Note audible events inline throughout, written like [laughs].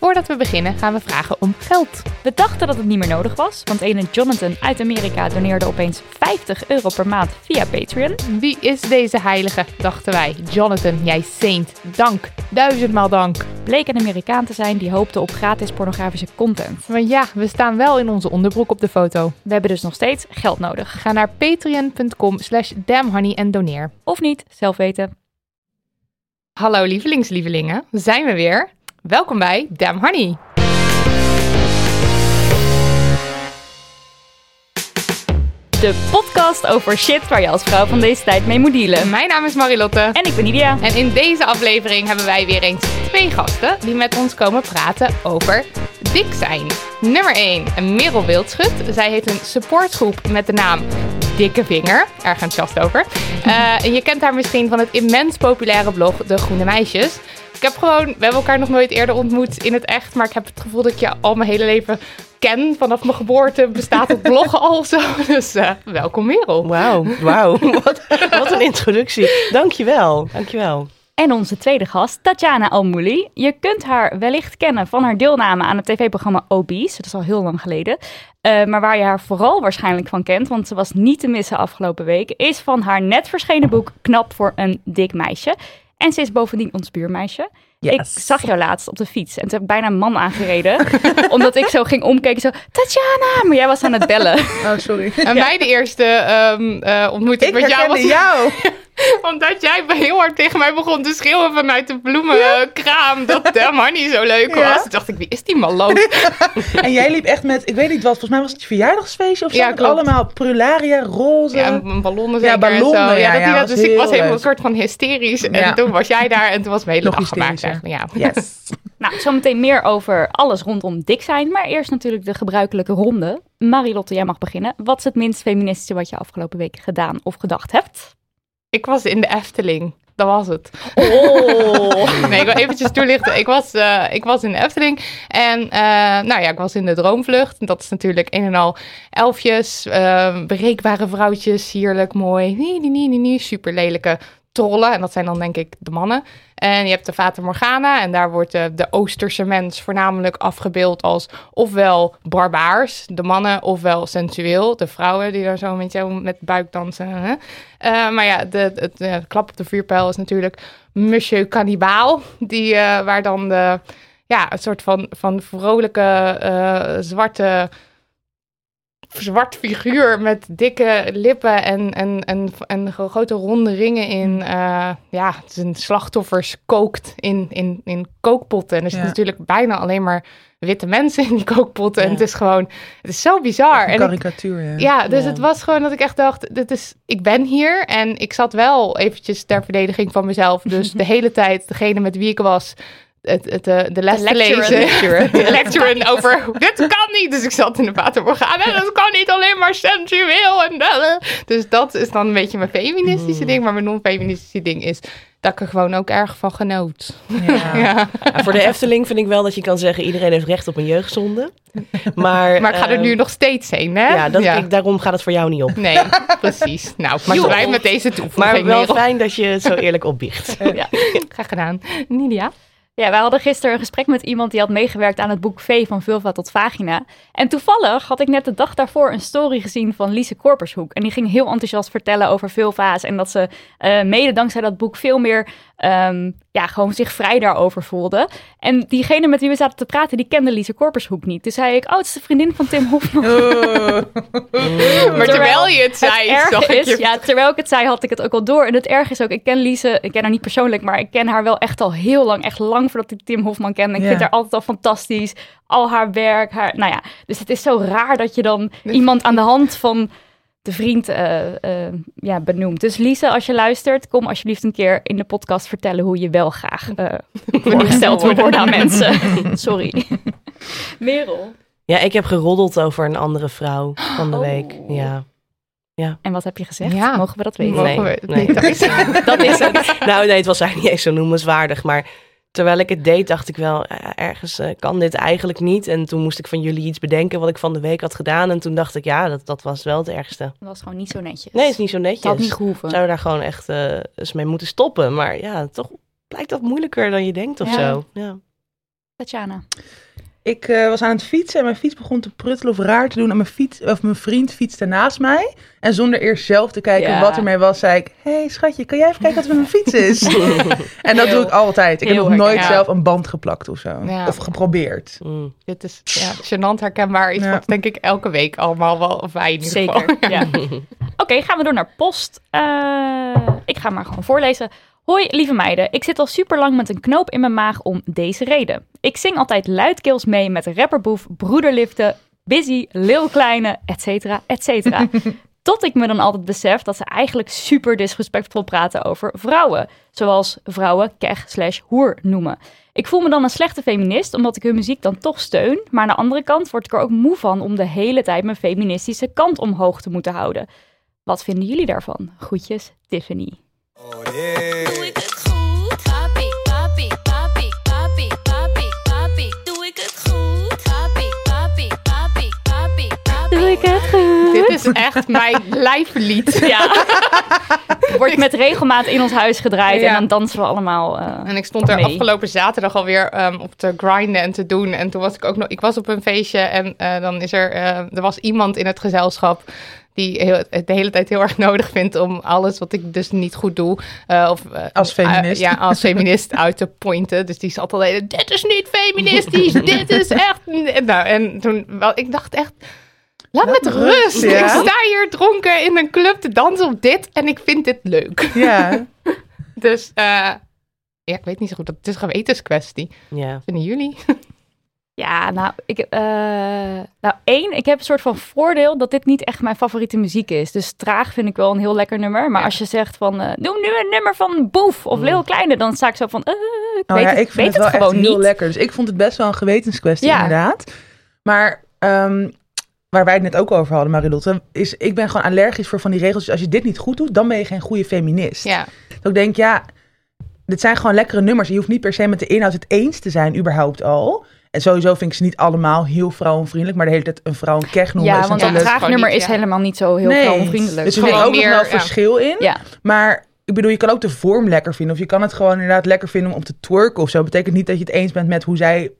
Voordat we beginnen gaan we vragen om geld. We dachten dat het niet meer nodig was, want ene Jonathan uit Amerika doneerde opeens 50 euro per maand via Patreon. Wie is deze heilige, dachten wij. Jonathan, jij saint. Dank. Duizendmaal dank. Bleek een Amerikaan te zijn die hoopte op gratis pornografische content. Maar ja, we staan wel in onze onderbroek op de foto. We hebben dus nog steeds geld nodig. Ga naar patreon.com slash damnhoney en doneer. Of niet, zelf weten. Hallo lievelingslievelingen, zijn we weer. Welkom bij Damn Honey. De podcast over shit waar je als vrouw van deze tijd mee moet dealen. Mijn naam is Marilotte. En ik ben Nidia. En in deze aflevering hebben wij weer eens twee gasten die met ons komen praten over dik zijn. Nummer 1, Merel Wildschut. Zij heeft een supportgroep met de naam Dikke Vinger. Erg enthousiast over. [laughs] En je kent haar misschien van het immens populaire blog De Groene Meisjes. Ik heb gewoon, we hebben elkaar nog nooit eerder ontmoet in het echt, maar ik heb het gevoel dat ik je al mijn hele leven ken. Vanaf mijn geboorte bestaat het blog [laughs] al zo. Dus eh, welkom Merel. Wauw, wauw. [laughs] wat, wat een introductie. Dankjewel, dankjewel. En onze tweede gast, Tatjana Almouli. Je kunt haar wellicht kennen van haar deelname aan het tv-programma Obese. Dat is al heel lang geleden. Uh, maar waar je haar vooral waarschijnlijk van kent, want ze was niet te missen afgelopen week, is van haar net verschenen boek Knap voor een dik meisje. En ze is bovendien ons buurmeisje. Yes. Ik zag jou laatst op de fiets en toen heb ik bijna een man aangereden. [laughs] omdat ik zo ging omkijken, zo, Tatjana! Maar jij was aan het bellen. Oh, sorry. En mij de eerste um, uh, ontmoeting ik met jou was... jou. [laughs] Omdat jij heel hard tegen mij begon te schreeuwen vanuit de bloemenkraam. Dat de Honey zo leuk Ja. was. Toen dacht ik, wie is die malloot? [laughs] En jij liep echt met, ik weet niet wat, volgens mij was het je verjaardagsfeestje of zo. Ja, allemaal prularia, roze. Ja, en ballonnen Ja, zeker en ballonnen, zo. ja, dat ja, die dat, dus ik was helemaal leuk. een soort van hysterisch. En Ja. toen was jij daar en toen was mijn hele Nog dag gemaakt. Ja. [laughs] Yes. Nou, zometeen meer over alles rondom dik zijn. Maar eerst natuurlijk de gebruikelijke ronde. Marilotte, jij mag beginnen. Wat is het minst feministische wat je afgelopen week gedaan of gedacht hebt? Ik was in de Efteling. Dat was het. Oh! [laughs] Nee, ik wil eventjes toelichten. Ik was, eh, ik was in de Efteling. En eh, nou ja, ik was in de Droomvlucht. Dat is natuurlijk een en al elfjes. eh, bereikbare vrouwtjes. Heerlijk, mooi. Nee, nee, nee, nee, nee. Super lelijke trollen. En dat zijn dan denk ik de mannen. En je hebt de Fata Morgana. En daar wordt de, de Oosterse mens voornamelijk afgebeeld als ofwel barbaars, de mannen, ofwel sensueel, de vrouwen die daar zo met jou met buik dansen. Hè? Eh, maar ja, de, de, de klap op de vuurpijl is natuurlijk Monsieur Cannibaal. Die, eh, waar dan de, ja, een soort van, van vrolijke eh, zwarte zwart figuur met dikke lippen en, en, en, en grote ronde ringen in eh, ja, zijn slachtoffers kookt in, in, in kookpotten. En er zitten Ja. natuurlijk bijna alleen maar witte mensen in die kookpotten. En het is gewoon, het is zo bizar. Een En ik- karikatuur, ja. ja, dus Ja. het was gewoon dat ik echt dacht, dit is, ik ben hier en ik zat wel eventjes ter verdediging van mezelf. Dus [laughs] de hele tijd degene met wie ik was, het, het, de, de les te lecturen. lezen. De [laughs] lecturen over, dit kan niet. Dus ik zat in de Pater Morgana, dat kan niet alleen maar sensueel. En dat. Dus dat is dan een beetje mijn feministische ding. Maar mijn non-feministische ding is dat ik er gewoon ook erg van genoot. Ja. [laughs] Ja. Ja, voor de Efteling vind ik wel dat je kan zeggen, iedereen heeft recht op een jeugdzonde. Maar, Maar ik ga er ehm, nu nog steeds heen, hè? Ja, dat, Ik, daarom gaat het voor jou niet op. Nee, precies. Nou, maar [laughs] blij met deze toevoeging. Maar wel fijn dat je het zo eerlijk opbiecht. Ja, graag gedaan. Nidia? Ja, wij hadden gisteren een gesprek met iemand die had meegewerkt aan het boek V van Vulva tot Vagina. En toevallig had ik net de dag daarvoor een story gezien van Lise Korpershoek. En die ging heel enthousiast vertellen over vulva's en dat ze eh, mede dankzij dat boek veel meer ehm, ja, gewoon zich vrij daarover voelde. En diegene met wie we zaten te praten, die kende Lise Korpershoek niet. Dus zei ik, oh, het is de vriendin van Tim Hofman. [laughs] Maar terwijl je het zei, het zag erge ik je... ja, terwijl ik het zei, had ik het ook al door. En het erg is ook, ik ken Lise, ik ken haar niet persoonlijk, maar ik ken haar wel echt al heel lang. Echt lang voordat ik Tim Hofman kende. Ik Ja. vind haar altijd al fantastisch. Al haar werk, haar, nou ja. Dus het is zo raar dat je dan iemand aan de hand van de vriend eh, eh, ja, benoemt. Dus Lise, als je luistert, kom alsjeblieft een keer in de podcast vertellen hoe je wel graag eh [laughs] voorgesteld wil worden aan mensen. [laughs] Sorry. Merel. Ja, ik heb geroddeld over een andere vrouw van de week. Ja. En wat heb je gezegd? Ja. Mogen we dat weten? Nee, nee. [laughs] niet thuis? Dat is het. Nou, nee, het was eigenlijk niet eens zo noemenswaardig. Maar terwijl ik het deed, dacht ik wel, eh, ergens eh, kan dit eigenlijk niet. En toen moest ik van jullie iets bedenken wat ik van de week had gedaan. En toen dacht ik, ja, dat, dat was wel het ergste. Dat was gewoon niet zo netjes. Nee, is niet zo netjes. Het had niet gehoeven. Zou daar gewoon echt eh, eens mee moeten stoppen. Maar ja, toch blijkt dat moeilijker dan je denkt of Ja. zo. Ja. Tatjana. Ik eh, was aan het fietsen en mijn fiets begon te pruttelen of raar te doen. En mijn, fiets, of mijn vriend fietste naast mij. En zonder eerst zelf te kijken Ja. wat ermee was, zei ik... Hé hey, schatje, kan jij even kijken wat er met mijn fiets is? [laughs] en dat Heel- doe ik altijd. Ik heb nog nooit herkenbaar. zelf een band geplakt of zo. Ja. Of geprobeerd. Mm. Dit is ja, gênant herkenbaar. Iets Ja. wat denk ik elke week allemaal wel, of wij in ieder geval. Zeker. Ja. [laughs] [laughs] Oké, gaan we door naar post. Eh, ik ga maar gewoon voorlezen. Hoi, lieve meiden. Ik zit al super lang met een knoop in mijn maag om deze reden. Ik zing altijd luidkeels mee met Rapperboef, Broederliften, Busy, Lil Kleine, et cetera, et cetera. [laughs] Tot ik me dan altijd besef dat ze eigenlijk super disrespectvol praten over vrouwen. Zoals vrouwen keg slash hoer noemen. Ik voel me dan een slechte feminist, omdat ik hun muziek dan toch steun. Maar aan de andere kant word ik er ook moe van om de hele tijd mijn feministische kant omhoog te moeten houden. Wat vinden jullie daarvan? Groetjes, Tiffany. Doe ik het goed? Papi, papi, papi, papi, papi, papi. Doe ik het goed? Papi, papi, papi, papi, papi. Doe ik het goed? Dit is echt mijn lijflied. [laughs] Ja. [laughs] Wordt met regelmaat in ons huis gedraaid Ja. en dan dansen we allemaal. eh, En ik stond er mee. afgelopen zatedag alweer um, op te grinden en te doen. En toen was ik ook nog, ik was op een feestje en eh, dan is er, eh, er was iemand in het gezelschap die heel, de hele tijd heel erg [laughs] nodig vindt om alles wat ik dus niet goed doe. eh, of, eh, Als feminist. eh, ja, als [laughs] feminist uit te pointen. Dus die zat alleen, dit is niet feministisch, [laughs] dit is echt... En, nou, en toen, wel, ik dacht echt... Laat me met rust. ja. Ik sta hier dronken in een club te dansen op dit en ik vind dit leuk. Ja. Dus eh, ja, ik weet niet zo goed. Het is een gewetenskwestie. Ja. Vinden jullie? Ja, nou, ik, eh, nou, één, ik heb een soort van voordeel dat dit niet echt mijn favoriete muziek is. Dus traag vind ik wel een heel lekker nummer. Maar Ja. als je zegt van, eh doe nu een nummer van Boef of Lil Kleine, dan sta ik zo van, eh, ik Oh weet ja, het, ik vind weet het wel gewoon echt heel niet. lekker. Dus ik vond het best wel een gewetenskwestie, Ja. inderdaad. Maar ehm, waar wij het net ook over hadden, Marilotte, is ik ben gewoon allergisch voor van die regels. Dus als je dit niet goed doet, dan ben je geen goede feminist. Ja. Dus ik denk, ja, dit zijn gewoon lekkere nummers. Je hoeft niet per se met de inhoud het eens te zijn, überhaupt al. En sowieso vind ik ze niet allemaal heel vrouwenvriendelijk, maar de hele tijd een vrouw een keg noemen Ja, is want een natuurlijk... traag nummer niet, is helemaal niet zo heel Nee. vrouwenvriendelijk. Dus er zit Gewoon ook nog wel ja. verschil in. Ja, Maar ik bedoel, je kan ook de vorm lekker vinden. Of je kan het gewoon inderdaad lekker vinden om op te twerken of zo. Betekent niet dat je het eens bent met hoe zij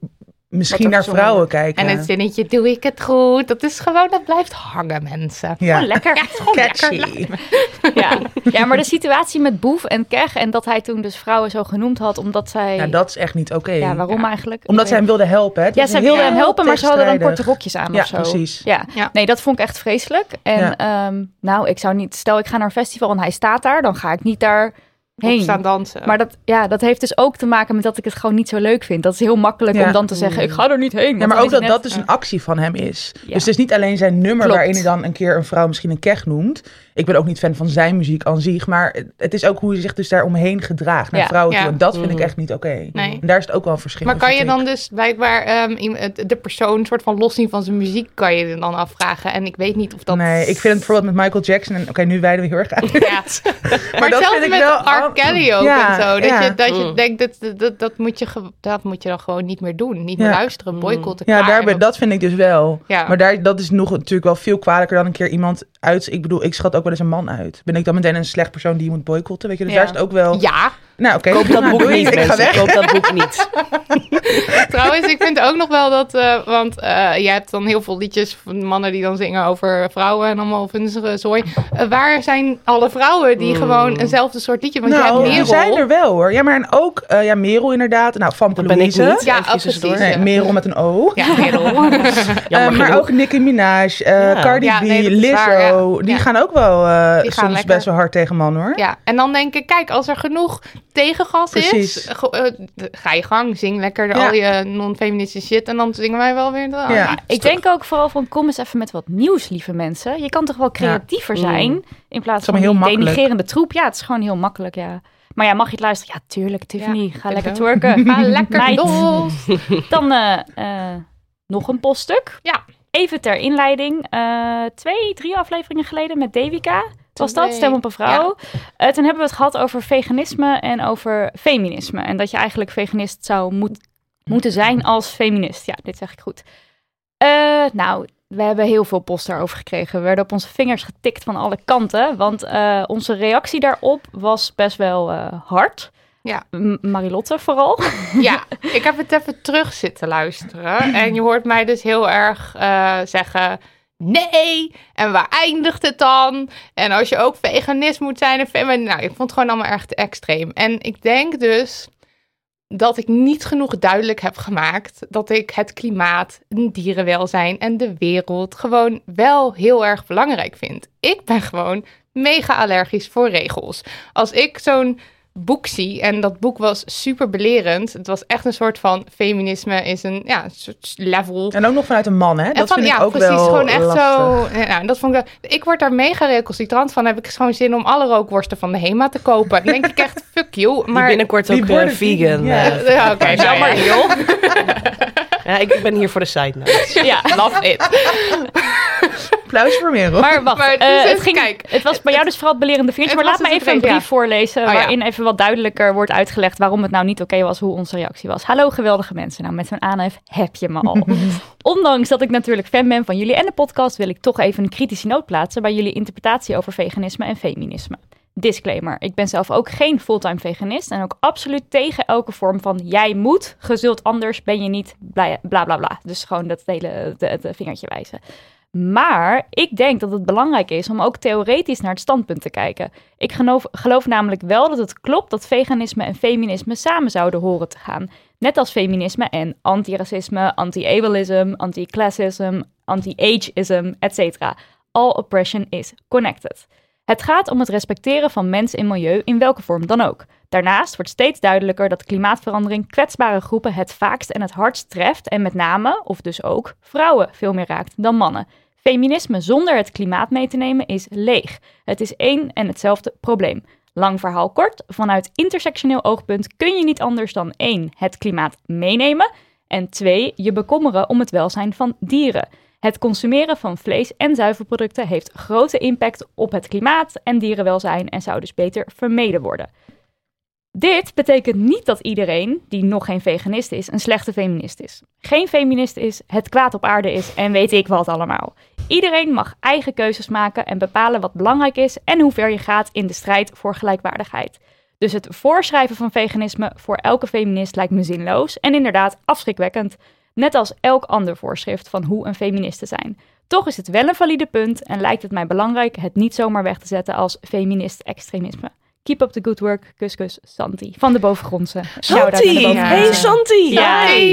misschien naar vrouwen kijken. En het zinnetje, doe ik het goed? Dat is gewoon, dat blijft hangen, mensen. ja. gewoon lekker. Ja, gewoon Catchy. lekker. [laughs] Ja. ja, maar de situatie met Boef en Keg en dat hij toen dus vrouwen zo genoemd had, omdat zij... Ja, dat is echt niet oké. Ja, waarom Ja. eigenlijk? Omdat Ik zij hem wilde helpen. Hè? Het Ja, zij wilden hem helpen, maar ze hadden dan korte rokjes aan Ja, of zo. precies. Ja. Ja. nee, dat vond ik echt vreselijk. En Ja. ehm, nou, ik zou niet... Stel, ik ga naar een festival en hij staat daar, dan ga ik niet daar heen. staan dansen. Maar dat, ja, dat heeft dus ook te maken met dat ik het gewoon niet zo leuk vind. Dat is heel makkelijk Ja. om dan te zeggen, ik ga er niet heen. Ja, maar ook dat dat dus een actie van hem is. Ja. Dus het is niet alleen zijn nummer Klopt. waarin hij dan een keer een vrouw misschien een keg noemt. Ik ben ook niet fan van zijn muziek aan zich. Maar het is ook hoe hij zich dus daar omheen gedraagt naar Ja. vrouwen Ja. toe. En dat vind ik Mhm. echt niet oké. Nee. En daar is het ook wel een verschil. Maar kan je dan dus blijkbaar ehm, iemand- de persoon soort van loszien van zijn muziek, kan je dan afvragen. En ik weet niet of dat... Nee, ik vind het bijvoorbeeld met Michael Jackson. En oké, nu wijden we heel erg uit. Ja. [laughs] maar, dat hetzelfde vind ik met wel- R. Kelly ook Ja, en zo. Dat, ja. je, dat je Mm. denkt, dat, dat, dat, moet je, dat moet je dan gewoon niet meer doen. Niet meer Ja. luisteren, boycotten. Ja, klaar. daar En ben, dat vind ik dus wel. Ja. Maar daar, dat is nog natuurlijk wel veel kwalijker dan een keer iemand uit... Ik bedoel, ik schat ook wel eens een man uit. Ben ik dan meteen een slecht persoon die je moet boycotten? Weet je, dus Ja. daar is het ook wel... Ja, Nou, oké. Koop dat [laughs] boek Doei, niet, Ik ga mensen. weg. Koop dat boek niet. [laughs] Trouwens, ik vind ook nog wel dat, eh, want eh je hebt dan heel veel liedjes van mannen die dan zingen over vrouwen en allemaal vunzige zooi. Eh, waar zijn alle vrouwen die Mm. gewoon eenzelfde soort liedje? Want je nou, hebt Merel. zijn er wel hoor. Ja, maar en ook uh, ja, Merel inderdaad. Nou, van Dat ben ik Louise. niet. Ja, precies. Nee, Merel met een O. Ja, Merel. [laughs] Maar ook Nicki Minaj, eh, Ja. Cardi Ja, B, dat Lizzo. waar, ja. Die Ja. gaan ook wel eh, Die gaan soms lekker. best wel hard tegen mannen hoor. Ja, en dan denk ik, kijk, als er genoeg tegengas Precies. is, eh, ga je gang, zing lekker Ja. al je non-feministische shit en dan zingen wij wel weer. De, Ja. Ik denk ook vooral van kom eens even met wat nieuws, lieve mensen. Je kan toch wel creatiever Ja. zijn Mm. in plaats van heel denigerende troep. Ja, het is gewoon heel makkelijk, ja. Maar ja, mag je het luisteren? Ja, tuurlijk, Tiffany. [laughs] ga lekker twerken. Ga lekker los. Dan eh, eh, nog een poststuk. Ja. Even ter inleiding. eh, twee, drie afleveringen geleden met Devika. Was dat? Stem op een vrouw. Eh, toen hebben we het gehad over veganisme en over feminisme. En dat je eigenlijk veganist zou moet, moeten zijn als feminist. Ja, dit zeg ik goed. Eh, nou, we hebben heel veel post daarover gekregen. We werden op onze vingers getikt van alle kanten. Want onze reactie daarop was best wel hard. Ja. Marilotte vooral. [laughs] Ja, ik heb het even terug zitten luisteren. [clears throat] En je hoort mij dus heel erg eh, zeggen... Nee, en waar eindigt het dan? En als je ook veganist moet zijn en Nou, ik vond het gewoon allemaal erg te extreem. En ik denk dus dat ik niet genoeg duidelijk heb gemaakt... dat ik het klimaat, en dierenwelzijn en de wereld... gewoon wel heel erg belangrijk vind. Ik ben gewoon mega allergisch voor regels. Als ik zo'n boek zie. En dat boek was super belerend. Het was echt een soort van feminisme is een ja, een soort level. En ook nog vanuit een man, hè? Dat van, vind ik ja, ook precies. wel gewoon echt lastig. zo. Ja, nou, dat vond ik, ik word daar mega recalcitrant van. Heb ik gewoon zin om alle rookworsten van de Hema te kopen. Dan denk ik echt, [laughs] fuck you. Die Maar binnenkort ook eh, worden vegan. ja. eh, ja, oké, [laughs] nou joh. [laughs] ja, ik, ik ben hier voor de side notes. ja, Love it. Applaus voor Merel. Maar wacht, Maar het eh, is het, dus- ging, kijk, het was bij jou dus vooral het belerende vingertje. Maar laat was me dus even een brief voorlezen... Oh, ja. waarin even wat duidelijker wordt uitgelegd... waarom het nou niet oké was, hoe onze reactie was. Hallo geweldige mensen. Nou, met zo'n aanhef heb je me al. [laughs] Ondanks dat ik natuurlijk fan ben van jullie en de podcast... wil ik toch even een kritische noot plaatsen... bij jullie interpretatie over veganisme en feminisme. Disclaimer, ik ben zelf ook geen fulltime veganist... en ook absoluut tegen elke vorm van... jij moet, gezult anders, ben je niet, bla bla bla. bla. Dus gewoon dat hele het vingertje wijzen. Maar ik denk dat het belangrijk is om ook theoretisch naar het standpunt te kijken. Ik geloof, namelijk wel dat het klopt dat veganisme en feminisme samen zouden horen te gaan. Net als feminisme en antiracisme, anti-ableism, anti-classism, anti-ageism, etc. All oppression is connected. Het gaat om het respecteren van mens en milieu in welke vorm dan ook. Daarnaast wordt steeds duidelijker dat klimaatverandering kwetsbare groepen het vaakst en het hardst treft en met name, of dus ook, vrouwen veel meer raakt dan mannen. Feminisme zonder het klimaat mee te nemen is leeg. Het is één en hetzelfde probleem. Lang verhaal kort, vanuit intersectioneel oogpunt kun je niet anders dan één, het klimaat meenemen en twee, je bekommeren om het welzijn van dieren. Het consumeren van vlees en zuivelproducten heeft grote impact op het klimaat en dierenwelzijn en zou dus beter vermeden worden. Dit betekent niet dat iedereen die nog geen veganist is, een slechte feminist is. Geen feminist is, het kwaad op aarde is en weet ik wat allemaal. Iedereen mag eigen keuzes maken en bepalen wat belangrijk is en hoe ver je gaat in de strijd voor gelijkwaardigheid. Dus het voorschrijven van veganisme voor elke feminist lijkt me zinloos en inderdaad afschrikwekkend. Net als elk ander voorschrift van hoe een feminist te zijn. Toch is het wel een valide punt en lijkt het mij belangrijk het niet zomaar weg te zetten als feminist-extremisme. Keep up the good work, kus kus, Santi. Van de bovengrondse. De Santi! bovengrondse. Hey Santi! Ja. Hey.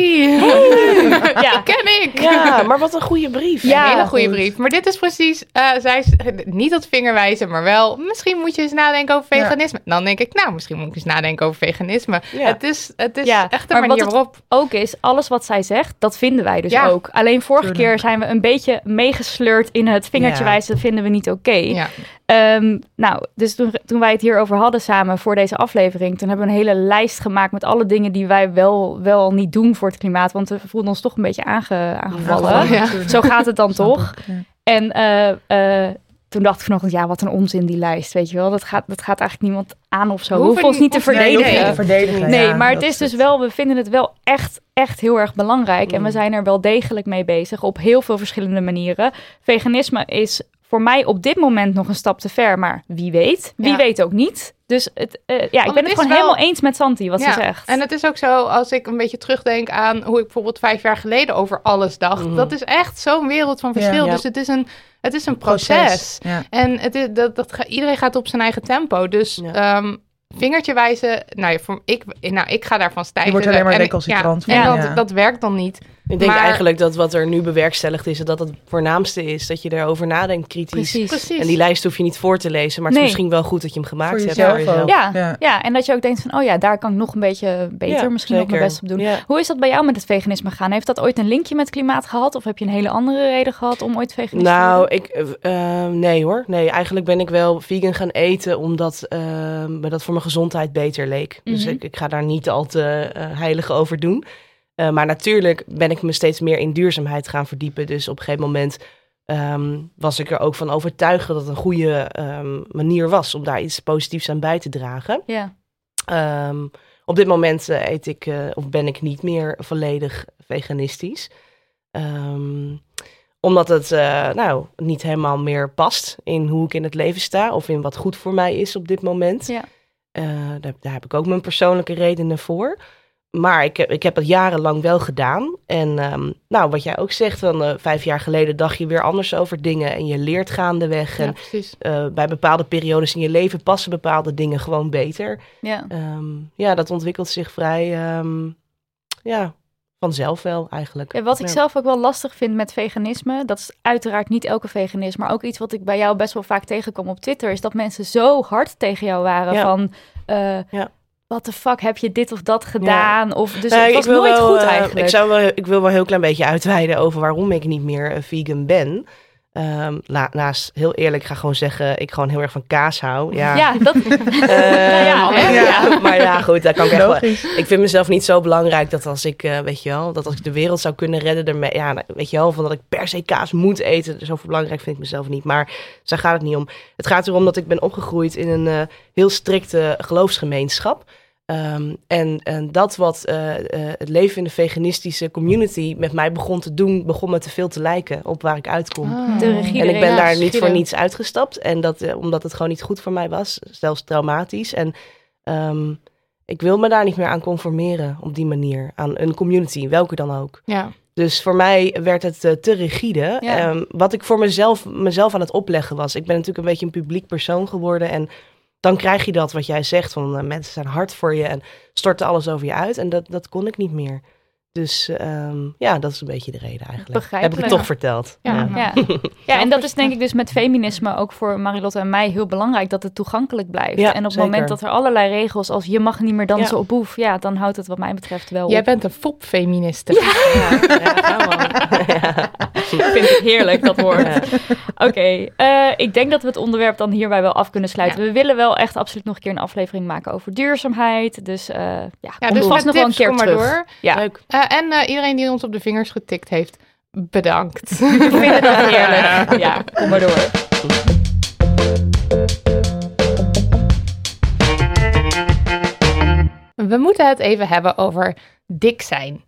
Ja. ken ik. Ja, maar wat een goede brief. Ja. een hele goede goed. brief. Maar dit is precies, eh, zij is niet dat vingerwijzen, maar wel, misschien moet je eens nadenken over Ja. veganisme. Dan denk ik, nou, misschien moet ik eens nadenken over veganisme. Ja. Het is, het is Ja, echt een maar wat manier waarop. ook is, alles wat zij zegt, dat vinden wij dus Ja. ook. Alleen vorige Tuurlijk. keer zijn we een beetje meegesleurd in het vingertje Ja. wijzen. Dat vinden we niet oké. Ja. Ehm, nou, dus toen, toen wij het hierover hadden samen voor deze aflevering, toen hebben we een hele lijst gemaakt met alle dingen die wij wel, wel niet doen voor het klimaat. Want we voelden ons toch een beetje aange, aangevallen. Ja. Zo gaat het dan [laughs] Snap toch? ik, ja. En eh, eh, toen dacht ik vanochtend, ja, wat een onzin die lijst, weet je wel. Dat gaat, dat gaat eigenlijk niemand aan of zo. We hoeven ons niet te hoeven- Nee, verdedigen. niet te verdedigen. Nee, ja, maar het is dus wel, we vinden het wel echt, echt heel erg belangrijk. En we Mm. zijn er wel degelijk mee bezig op heel veel verschillende manieren. Veganisme is voor mij op dit moment nog een stap te ver, maar wie weet. Wie Ja. weet ook niet. Dus het, eh, ja, ik ben het gewoon wel- helemaal eens met Santi wat Ja, ze zegt. En het is ook zo, als ik een beetje terugdenk aan hoe ik bijvoorbeeld vijf jaar geleden over alles dacht. Mhm. Dat is echt zo'n wereld van verschil. Ja. Dus het is een, het is een proces. Ja. En het is, dat, dat, ga- iedereen gaat op zijn eigen tempo. Dus Ja. ehm, vingertje wijzen, nou ja, voor, ik, nou, ik ga daarvan stijgen. Je wordt alleen maar En- Ja, en dat, dat werkt dan niet. Ik denk Maar- eigenlijk dat wat er nu bewerkstelligd is, dat het voornaamste is dat je erover nadenkt kritisch. Precies. Precies. En die lijst hoef je niet voor te lezen, maar het Nee. is misschien wel goed dat je hem gemaakt Voor hebt. jezelf voor jezelf. ook. Ja, Ja. ja. en dat je ook denkt van, oh ja, daar kan ik nog een beetje beter, Ja, misschien nog mijn best op doen. Ja. Hoe is dat bij jou met het veganisme gaan? Heeft dat ooit een linkje met klimaat gehad? Of heb je een hele andere reden gehad om ooit veganist te Nou, worden? ik, eh, eh, nee hoor. Nee, eigenlijk ben ik wel vegan gaan eten omdat eh, me dat voor mijn gezondheid beter leek. Dus Mhm. ik, ik ga daar niet al te eh, heilig over doen. Eh, maar natuurlijk ben ik me steeds meer in duurzaamheid gaan verdiepen. Dus op een gegeven moment ehm, was ik er ook van overtuigd dat het een goede ehm, manier was om daar iets positiefs aan bij te dragen. Ja, Ehm, op dit moment eh, eet ik, eh, of ben ik niet meer volledig veganistisch. Omdat het nou, niet helemaal meer past in hoe ik in het leven sta of in wat goed voor mij is op dit moment. Ja. Daar, daar heb ik ook mijn persoonlijke redenen voor. Maar ik heb, ik heb het jarenlang wel gedaan. En ehm, nou, wat jij ook zegt, van eh, vijf jaar geleden dacht je weer anders over dingen. En je leert gaandeweg. Ja, En eh, bij bepaalde periodes in je leven passen bepaalde dingen gewoon beter. ja. Ehm, ja, dat ontwikkelt zich vrij ehm, ja, vanzelf wel eigenlijk. Ja, wat ik zelf ook wel lastig vind met veganisme, dat is uiteraard niet elke veganist, maar ook iets wat ik bij jou best wel vaak tegenkom op Twitter, is dat mensen zo hard tegen jou waren Ja. van, eh Ja. Wat de fuck heb je dit of dat gedaan? Of, dus Nee, het was nooit wel, goed eh, eigenlijk. ik, zou wel, ik wil wel een heel klein beetje uitweiden over waarom ik niet meer eh, vegan ben. Ehm, la- naast, heel eerlijk, ik ga gewoon zeggen, ik gewoon heel erg van kaas hou. Ja, Ja, dat... [laughs] Ehm, [laughs] ja, maar ja, goed, daar kan ik echt wel. Logisch. Ik vind mezelf niet zo belangrijk dat als ik, eh, weet je wel, dat als ik de wereld zou kunnen redden, ermee, ja, nou, weet je wel, van dat ik per se kaas moet eten, zoveel belangrijk vind ik mezelf niet. Maar daar gaat het niet om. Het gaat erom dat ik ben opgegroeid in een eh, heel strikte geloofsgemeenschap. Ehm, en, en dat wat eh, eh, het leven in de veganistische community met mij begon te doen, begon me te veel te lijken op waar ik uitkom. De regie En ik ben Ja, daar niet voor niets uitgestapt. En dat, eh, omdat het gewoon niet goed voor mij was. Zelfs traumatisch. En ehm, ik wil me daar niet meer aan conformeren op die manier. Aan een community, welke dan ook. Ja. Dus voor mij werd het te rigide. Ja. Ehm, wat ik voor mezelf, mezelf aan het opleggen was. Ik ben natuurlijk een beetje een publiek persoon geworden. En dan krijg je dat wat jij zegt. Van eh, mensen zijn hard voor je en storten alles over je uit. En dat, dat kon ik niet meer. Dus ehm, ja, dat is een beetje de reden eigenlijk. Heb ik Begrijpelijk. het toch verteld. Ja. Ja. Ja. [laughs] ja, en dat is denk ik dus met feminisme ook voor Marilotte en mij heel belangrijk dat het toegankelijk blijft. Ja, en op het zeker. moment dat er allerlei regels als je mag niet meer dansen Ja. op boef, ja, dan houdt het wat mij betreft wel Jij op. bent een fopfeministe. Ja. [laughs] Ja. [laughs] [laughs] vind ik heerlijk, dat woord. Ja. Oké, eh, ik denk dat we het onderwerp dan hierbij wel af kunnen sluiten. We willen wel echt absoluut nog een keer een aflevering maken over duurzaamheid. Dus eh ja, Ja, kom dus vast nog wel een keer kom maar terug. door. Ja, Leuk. Eh, en eh, iedereen die ons op de vingers getikt heeft, bedankt. ik vind het heerlijk. [laughs] Ja, kom maar door. We moeten het even hebben over dik zijn.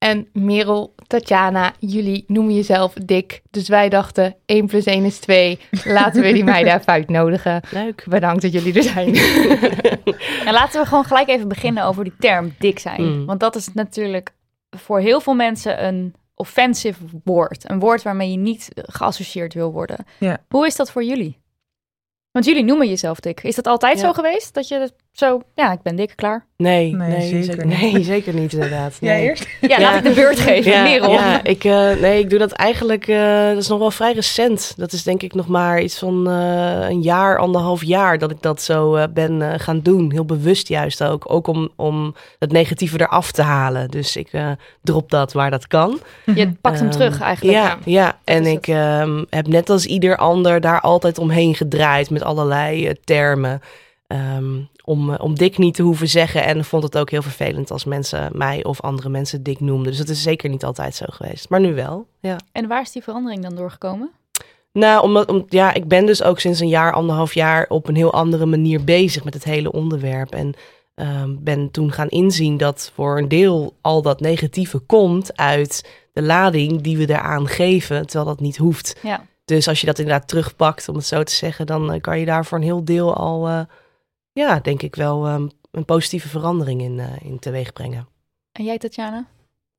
En Merel, Tatjana, jullie noemen jezelf dik. Dus wij dachten 1 plus 1 is 2. Laten we die meiden even uitnodigen. [laughs] Leuk. Bedankt dat jullie er zijn. [laughs] En laten we gewoon gelijk even beginnen over die term dik zijn. Mm. Want dat is natuurlijk voor heel veel mensen een offensive woord. Een woord waarmee je niet geassocieerd wil worden. Hoe is dat voor jullie? Want jullie noemen jezelf dik. Is dat altijd Ja. zo geweest? Dat je zo, ja, ik ben dik, klaar. Nee, Nee, nee, zeker zeker, niet. nee, zeker niet inderdaad. [laughs] Jij Nee. eerst? Ja, Ja. laat ik de beurt [laughs] geven. Ja, Merel. ja ik, eh, nee, ik doe dat eigenlijk, eh, dat is nog wel vrij recent. Dat is denk ik nog maar iets van eh, een jaar, anderhalf jaar dat ik dat zo eh, ben eh, gaan doen. Heel bewust juist ook. Ook om, om het negatieve eraf te halen. Dus ik eh, drop dat waar dat kan. Je pakt hem Ehm, terug eigenlijk. Ja, ja. en ik ehm, heb net als ieder ander daar altijd omheen gedraaid met allerlei termen. Ehm, om, eh, om dik niet te hoeven zeggen. En vond het ook heel vervelend als mensen mij of andere mensen dik noemden. Dus dat is zeker niet altijd zo geweest. Maar nu wel, ja. En waar is die verandering dan doorgekomen? Nou, omdat, om, ja, ik ben dus ook sinds een jaar, anderhalf jaar op een heel andere manier bezig met het hele onderwerp. En ehm, ben toen gaan inzien dat voor een deel al dat negatieve komt uit de lading die we eraan geven, terwijl dat niet hoeft. Ja. Dus als je dat inderdaad terugpakt, om het zo te zeggen, dan eh, kan je daar voor een heel deel al eh, ja, denk ik wel ehm, een positieve verandering in, eh, in teweeg brengen. En jij, Tatjana?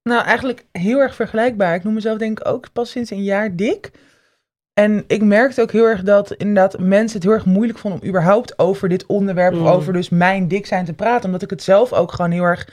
Nou, eigenlijk heel erg vergelijkbaar. Ik noem mezelf denk ik ook pas sinds een jaar dik. En ik merkte ook heel erg dat inderdaad mensen het heel erg moeilijk vonden om überhaupt over dit onderwerp Mm. of over dus mijn dik zijn te praten. Omdat ik het zelf ook gewoon heel erg,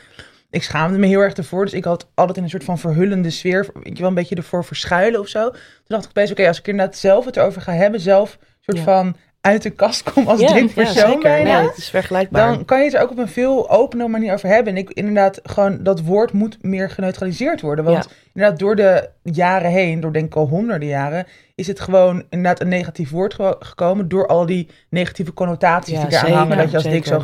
ik schaamde me heel erg ervoor. Dus ik had altijd in een soort van verhullende sfeer, weet je wel, een beetje ervoor verschuilen of zo. Toen dacht ik opeens, oké, als ik inderdaad zelf het erover ga hebben, zelf een soort Ja. van uit de kast kom als ja, dik ja, persoon zeker. bijna. Nee, het is vergelijkbaar. Dan kan je het er ook op een veel opener manier over hebben. En ik inderdaad, gewoon dat woord moet meer geneutraliseerd worden. Want inderdaad, door de jaren heen, door denk ik al honderden jaren, is het gewoon inderdaad een negatief woord ge- gekomen. Door al die negatieve connotaties Ja, die eraan hangen. Dat je als dik, zo,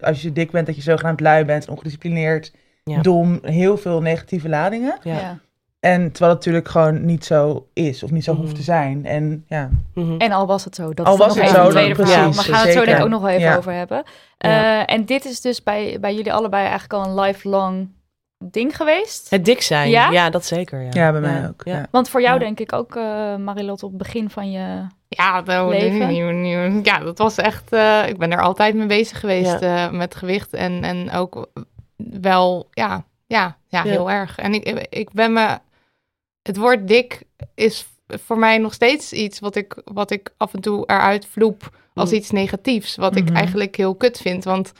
als je dik bent, dat je zogenaamd lui bent, ongedisciplineerd, Ja. dom. Heel veel negatieve ladingen. Ja. En terwijl het natuurlijk gewoon niet zo is of niet zo Mhm. hoeft te zijn. En ja, Mhm. En al was het zo. Dat Al is was nog het even zo, een tweede dan verhaal. precies, We gaan het zo denk ik ook nog wel even Ja. over hebben. Ja. Eh, en dit is dus bij, bij jullie allebei eigenlijk al een lifelong ding geweest. Het dik zijn, Ja? ja, dat zeker. Ja, ja bij mij ook. Ja. Want voor jou Ja. denk ik ook, eh Marilot, op het begin van je... Ja, nou, Leven? nieuw, nieuw. ja, dat was echt. eh, ik ben er altijd mee bezig geweest eh, met gewicht. En, en ook wel, ja, ja, ja, Ja. heel erg. En ik, ik ben me. Het woord dik is voor mij nog steeds iets wat ik, wat ik af en toe eruit vloep als Mm. iets negatiefs. Wat Mhm. ik eigenlijk heel kut vind. Want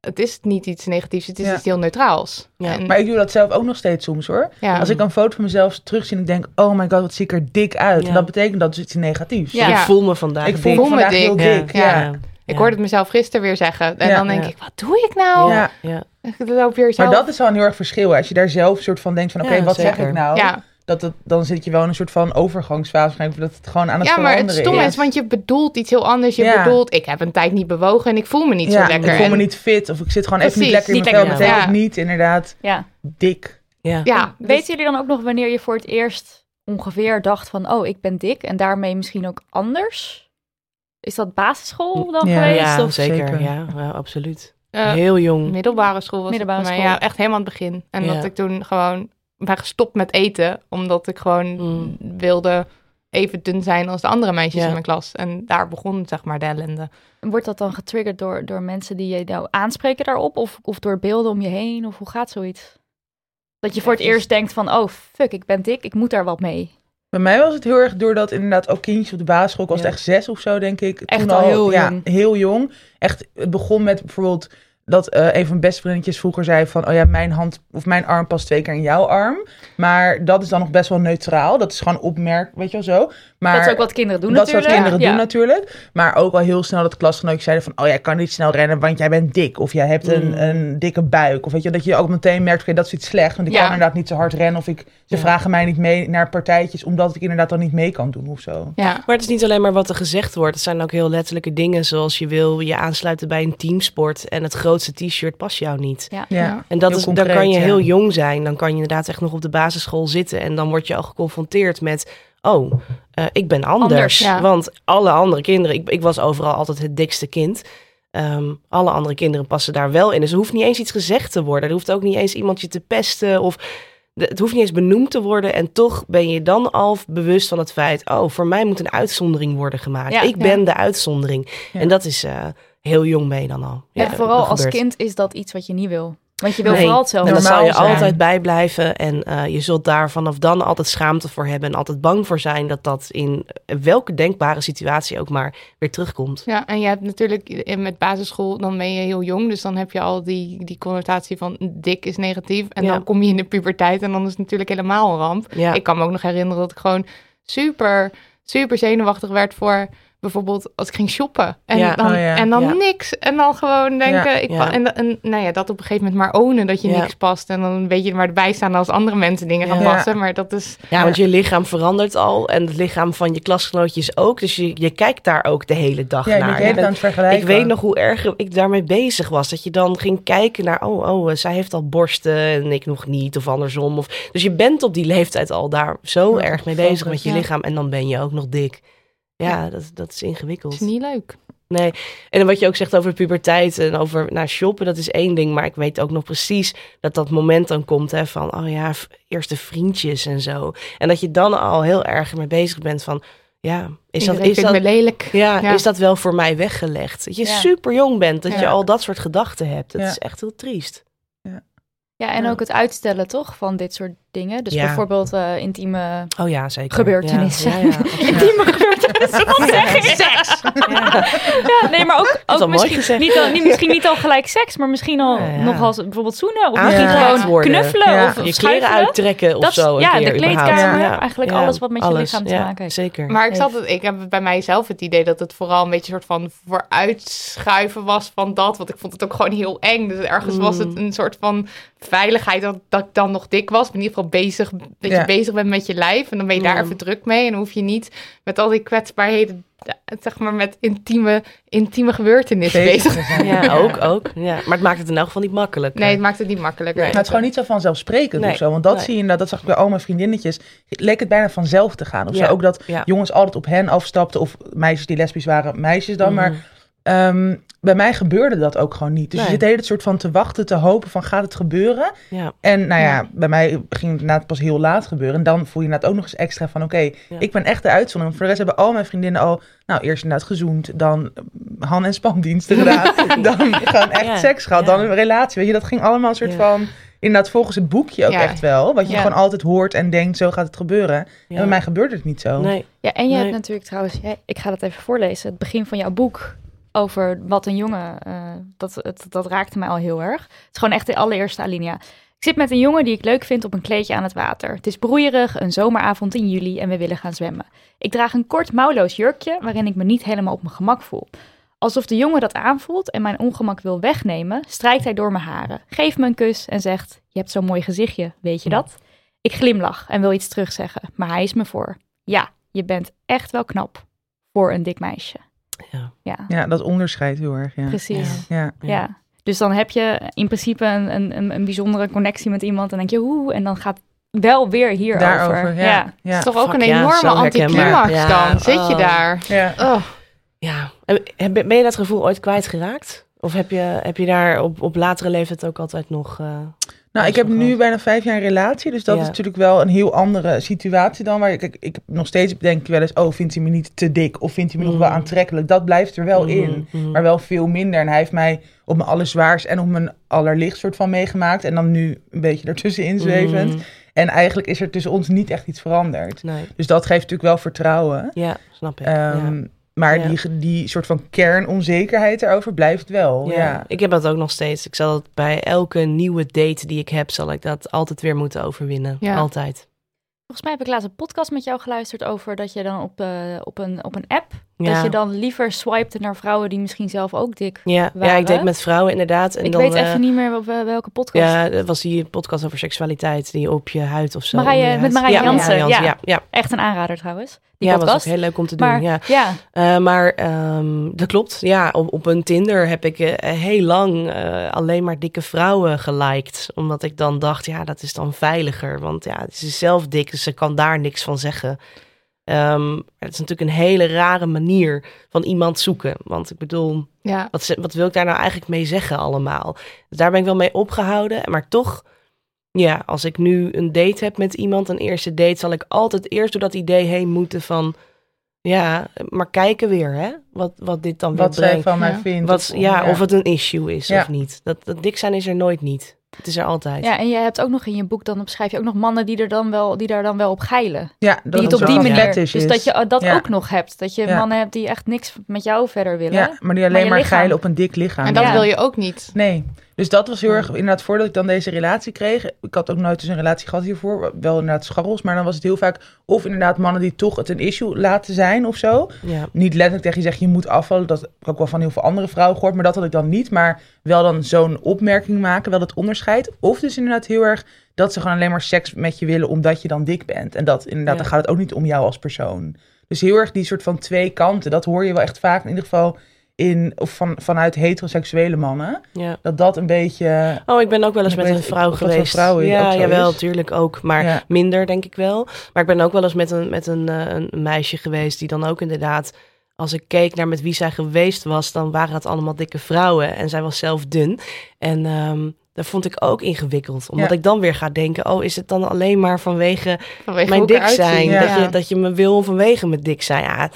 het is niet iets negatiefs, het is Ja. iets heel neutraals. Ja. En, Maar ik doe dat zelf ook nog steeds soms hoor. ja, Als ik een foto van mezelf terugzie en ik denk, oh my god, wat zie ik er dik uit. Ja. En dat betekent dat dus iets negatiefs. Ja. Ik voel me vandaag Ik voel dik. me vandaag heel dik. Ja. Ja. ik hoorde het mezelf gisteren weer zeggen. En Ja. dan denk Ja. ik, wat doe ik nou? Ja. Ja. Ik loop weer Maar dat is wel een heel erg verschil. hè. Als je daar zelf soort van denkt van, oké, Ja, wat zeg ik nou? ja. Dat het, dan zit je wel in een soort van overgangsfase. Dat het gewoon aan het ja, maar het veranderen stom is. is, want je bedoelt iets heel anders. Je Ja. bedoelt, ik heb een tijd niet bewogen en ik voel me niet ja, zo lekker. ik voel me niet fit of ik zit gewoon even niet lekker in mijn vel. Dat betekent ja. niet inderdaad Ja. dik. Ja. Ja, dus- Weten jullie dan ook nog wanneer je voor het eerst ongeveer dacht van... oh, ik ben dik en daarmee misschien ook anders? Is dat basisschool dan Ja, geweest? Ja, of zeker. Ja, ja, absoluut. eh, Heel jong. middelbare school was Middelbare het voor mij. school. Ja, echt helemaal aan het begin. En Ja. dat ik toen gewoon ben gestopt met eten. Omdat ik gewoon Mm. wilde even dun zijn als de andere meisjes in mijn klas. En daar begon zeg maar de ellende. Wordt dat dan getriggerd door, door mensen die je nou aanspreken daarop? Of, of door beelden om je heen? Of hoe gaat zoiets? Dat je voor het eerst denkt van... oh, fuck, ik ben dik, ik moet daar wat mee. Bij mij was het heel erg doordat inderdaad ook kindjes op de basisschool, ik was Ja. echt zes of zo denk ik. Echt Toen al heel ja, jong. heel jong. Echt, het begon met bijvoorbeeld dat eh, een van mijn beste vriendjes vroeger zei van, oh ja, mijn hand of mijn arm past twee keer in jouw arm. Maar dat is dan nog best wel neutraal. Dat is gewoon opmerk, weet je wel zo. Maar dat is ook wat kinderen doen dat is wat natuurlijk. kinderen doen natuurlijk. Maar ook al heel snel dat klasgenootjes zeiden van... oh, jij kan niet snel rennen, want jij bent dik. Of jij hebt een, Mm. een dikke buik. Of weet je, dat je ook meteen merkt... oké, dat is iets slecht, want ik Ja. kan inderdaad niet zo hard rennen. Of ik, ze Ja. vragen mij niet mee naar partijtjes... omdat ik inderdaad dan niet mee kan doen of zo. Ja, Maar het is niet alleen maar wat er gezegd wordt. Het zijn ook heel letterlijke dingen zoals je wil je aansluiten bij een teamsport en het grootste t-shirt past jou niet. Ja. Ja. En dat Heel is, dan kan je ja. heel jong zijn. Dan kan je inderdaad echt nog op de basisschool zitten. En dan word je al geconfronteerd met... Oh, eh, ik ben anders. Anders, ja. Want alle andere kinderen... Ik, ik was overal altijd het dikste kind. Ehm, alle andere kinderen passen daar wel in. Dus er hoeft niet eens iets gezegd te worden. Er hoeft ook niet eens iemand je te pesten. Of de- het hoeft niet eens benoemd te worden. En toch ben je dan al bewust van het feit... Oh, voor mij moet een uitzondering worden gemaakt. Ja, ik ja. ben de uitzondering. Ja. En dat is eh, heel jong je dan al. En vooral als kind is dat iets wat je niet wil. Want je wil Nee. vooral hetzelfde. En daar zal normaal je zijn. altijd bij blijven. En eh, je zult daar vanaf dan altijd schaamte voor hebben. En altijd bang voor zijn dat dat in welke denkbare situatie ook maar weer terugkomt. ja, en je hebt natuurlijk in- met basisschool, dan ben je heel jong. Dus dan heb je al die, die connotatie van dik is negatief. En Ja. dan kom je in de puberteit en dan is het natuurlijk helemaal een ramp. Ja, Ik kan me ook nog herinneren dat ik gewoon super, super zenuwachtig werd voor bijvoorbeeld als ik ging shoppen. En Ja. dan, Oh ja. en dan Ja. niks. En dan gewoon denken, Ja. ik en, en nou ja, dat op een gegeven moment maar ownen dat je Ja. niks past. En dan weet je maar erbij staan als andere mensen dingen gaan Ja. passen. Maar dat is, ja, want je lichaam verandert al. En het lichaam van je klasgenootjes ook. Dus je, je kijkt daar ook de hele dag naar. je Je hele bent- aan het vergelijken. ik weet nog hoe erg ik daarmee bezig was. Dat je dan ging kijken naar, oh, oh, eh, zij heeft al borsten en ik nog niet. Of andersom. Of, dus je bent op die leeftijd al daar zo Ja, erg mee bezig met je ja. lichaam. En dan ben je ook nog dik. Ja. Dat, dat is ingewikkeld. is niet leuk. Nee, en wat je ook zegt over de puberteit en over naar shoppen, dat is één ding. Maar ik weet ook nog precies dat dat moment dan komt hè, van, oh ja, eerste vriendjes en zo. En dat je dan al heel erg mee bezig bent van, ja, is dat, is dat, lelijk. ja, Ja. is dat wel voor mij weggelegd? Dat je Ja. super jong bent, dat je al dat soort gedachten hebt. Dat is echt heel triest. Ja, en Ja. ook het uitstellen toch van dit soort dingen. Dus Ja. bijvoorbeeld eh, intieme Oh ja, zeker. gebeurtenissen. Ja, ja, ja, absoluut. intieme gebeurtenissen. Wat zeg ik? Seks. Ja. Ja, nee, maar ook, ook mooi misschien, gezegd. niet al, niet, misschien niet al gelijk seks, maar misschien al Ja, ja. nog als bijvoorbeeld zoenen. Of misschien gewoon worden. knuffelen Ja. of, of Je kleren uittrekken of Dat zo. een ja, keer de kleedkamer. Ja. Eigenlijk Ja, alles wat met je alles. lichaam te Ja, maken heeft. Zeker. Maar ik, zat het, ik heb bij mijzelf het idee dat het vooral een beetje een soort van vooruitschuiven was van dat. Want ik vond het ook gewoon heel eng. Dus ergens was het Mm. een soort van veiligheid dat, dat ik dan nog dik was. In ieder geval bezig, dat Ja. je bezig bent met je lijf. En dan ben je daar Mm. even druk mee. En dan hoef je niet met al die kwetsbaarheden, ja, zeg maar met intieme, intieme gebeurtenissen bezig. te zijn. Ja, ook, ook. Ja. Maar het maakt het in elk geval niet makkelijk. Nee, het maakt het niet makkelijker. Nee. Maar het is gewoon niet zo vanzelfsprekend Nee, of zo. Want dat nee. zie je inderdaad, dat zag ik bij al mijn vriendinnetjes. Leek het bijna vanzelf te gaan. Of Ja, zo. Ook dat ja. jongens altijd op hen afstapten. Of meisjes die lesbisch waren, meisjes dan. Maar Ehm, bij mij gebeurde dat ook gewoon niet. Dus Nee. je zit de hele soort van te wachten, te hopen van gaat het gebeuren? Ja. En nou ja, bij mij ging het inderdaad pas heel laat gebeuren. En dan voel je inderdaad ook nog eens extra van oké, ik ben echt de uitzondering. Voor de rest hebben al mijn vriendinnen al, nou eerst inderdaad gezoend. Dan Han- en spandiensten gedaan. [laughs] dan gewoon echt Ja, seks gehad. ja. Dan een relatie. Weet je, dat ging allemaal een soort Ja. van... Inderdaad, volgens het boekje ook Ja. echt wel. Wat je Ja. gewoon altijd hoort en denkt, zo gaat het gebeuren. En bij mij gebeurde het niet zo. Nee. Ja, en je Nee. hebt natuurlijk trouwens, ja, ik ga dat even voorlezen, het begin van jouw boek over wat een jongen, eh, dat, het, dat raakte mij al heel erg. Het is gewoon echt de allereerste alinea. Ik zit met een jongen die ik leuk vind op een kleedje aan het water. Het is broeierig, een zomeravond in juli en we willen gaan zwemmen. Ik draag een kort mouwloos jurkje waarin ik me niet helemaal op mijn gemak voel. Alsof de jongen dat aanvoelt en mijn ongemak wil wegnemen, strijkt hij door mijn haren, geeft me een kus en zegt: Je hebt zo'n mooi gezichtje, weet je dat? Ik glimlach en wil iets terugzeggen, maar hij is me voor. Ja, je bent echt wel knap voor een dik meisje. Ja. Ja, Ja, dat onderscheidt heel erg. Ja. precies. Ja. Ja. Dus dan heb je in principe een, een, een, een bijzondere connectie met iemand en denk je, hoe, en dan gaat wel weer hierover. Daarover, ja. ja. ja. Het is toch ook Fuck een ja, enorme herkenbaar. anticlimax Ja, dan. Zit je oh. daar? Ja. Oh. Ja. En en ben ben je dat gevoel ooit kwijtgeraakt? Of heb je, heb je daar op, op latere leeftijd ook altijd nog... eh, Nou, ik heb nu groot. bijna vijf jaar een relatie. Dus dat Ja. is natuurlijk wel een heel andere situatie dan. Waar ik, ik, ik nog steeds denk wel eens, oh, vindt hij me niet te dik? Of vindt hij me nog wel Mm. aantrekkelijk? Dat blijft er wel mhm, in. mhm. Maar wel veel minder. En hij heeft mij op mijn allerzwaarst en op mijn allerlicht soort van meegemaakt. En dan nu een beetje ertussenin zwevend. Mhm. En eigenlijk is er tussen ons niet echt iets veranderd. Nee. Dus dat geeft natuurlijk wel vertrouwen. Ja, snap ik. Ehm, ja. Maar Ja. die, die soort van kernonzekerheid erover blijft wel. Ja, Ja. ik heb dat ook nog steeds. Ik zal het bij elke nieuwe date die ik heb, zal ik dat altijd weer moeten overwinnen. Ja. Altijd. Volgens mij heb ik laatst een podcast met jou geluisterd over dat je dan op, eh, op, een, op een app, Ja. dat je dan liever swipte naar vrouwen die misschien zelf ook dik Ja, ja, waren. ik deed met vrouwen inderdaad. En ik dan, weet eh, even niet meer op eh, welke podcast. Ja, dat was die podcast over seksualiteit, die op je huid of zo. Marije- met. Marije ja, Jansen, ja. ja. ja. Echt een aanrader trouwens, die Ja, was podcast. ook heel leuk om te doen. maar ja. ja, Eh, maar ehm, dat klopt. Ja, op, op een Tinder heb ik eh, heel lang eh, alleen maar dikke vrouwen geliked. Omdat ik dan dacht, ja, dat is dan veiliger. Want ja, ze is zelf dik, dus ze kan daar niks van zeggen. Ehm, het is natuurlijk een hele rare manier van iemand zoeken. Want ik bedoel, Ja. wat, wat wil ik daar nou eigenlijk mee zeggen allemaal? Dus daar ben ik wel mee opgehouden. Maar toch, ja, als ik nu een date heb met iemand, een eerste date, zal ik altijd eerst door dat idee heen moeten van, ja, maar kijken weer, hè? Wat, wat dit dan weer Wat zij brengt. van mij Ja. vindt. Wat, ja, of het een issue is Ja. of niet. Dat, dat dik zijn is er nooit niet. Het is er altijd. ja, en je hebt ook nog in je boek, dan beschrijf je ook nog mannen die, er dan wel, die daar dan wel op geilen. ja, dat Die het op wel die een manier. Dus is. dat je dat Ja. ook nog hebt. Dat je Ja. mannen hebt die echt niks met jou verder willen. Ja, maar die alleen maar, lichaam- geilen op een dik lichaam. En dat Ja. wil je ook niet. Nee. Dus dat was heel erg, inderdaad, voordat ik dan deze relatie kreeg. Ik had ook nooit dus een relatie gehad hiervoor. Wel inderdaad scharrels, maar dan was het heel vaak... Of inderdaad mannen die toch het een issue laten zijn of zo. Ja. Niet letterlijk tegen je zeggen, je moet afvallen. Dat heb ik ook wel van heel veel andere vrouwen gehoord. Maar dat had ik dan niet. Maar wel dan zo'n opmerking maken, wel dat onderscheid. Of dus inderdaad heel erg dat ze gewoon alleen maar seks met je willen... omdat je dan dik bent. En dat inderdaad, Ja. dan gaat het ook niet om jou als persoon. Dus heel erg die soort van twee kanten. Dat hoor je wel echt vaak in ieder geval... In, of van, vanuit heteroseksuele mannen. ja. Dat dat een beetje... Oh, ik ben ook wel eens met een vrouw dat geweest. vrouwen ja, ook zo jawel, is. tuurlijk ook. Maar Ja. minder, denk ik wel. Maar ik ben ook wel eens met een, met een, eh, een meisje geweest die dan ook inderdaad... Als ik keek naar met wie zij geweest was, dan waren het allemaal dikke vrouwen. En zij was zelf dun. En ehm, Dat vond ik ook ingewikkeld. Omdat Ja. ik dan weer ga denken, oh, is het dan alleen maar vanwege Vanwege mijn dik zijn? Ja. Dat, je, dat je me wil vanwege mijn dik zijn. Ja,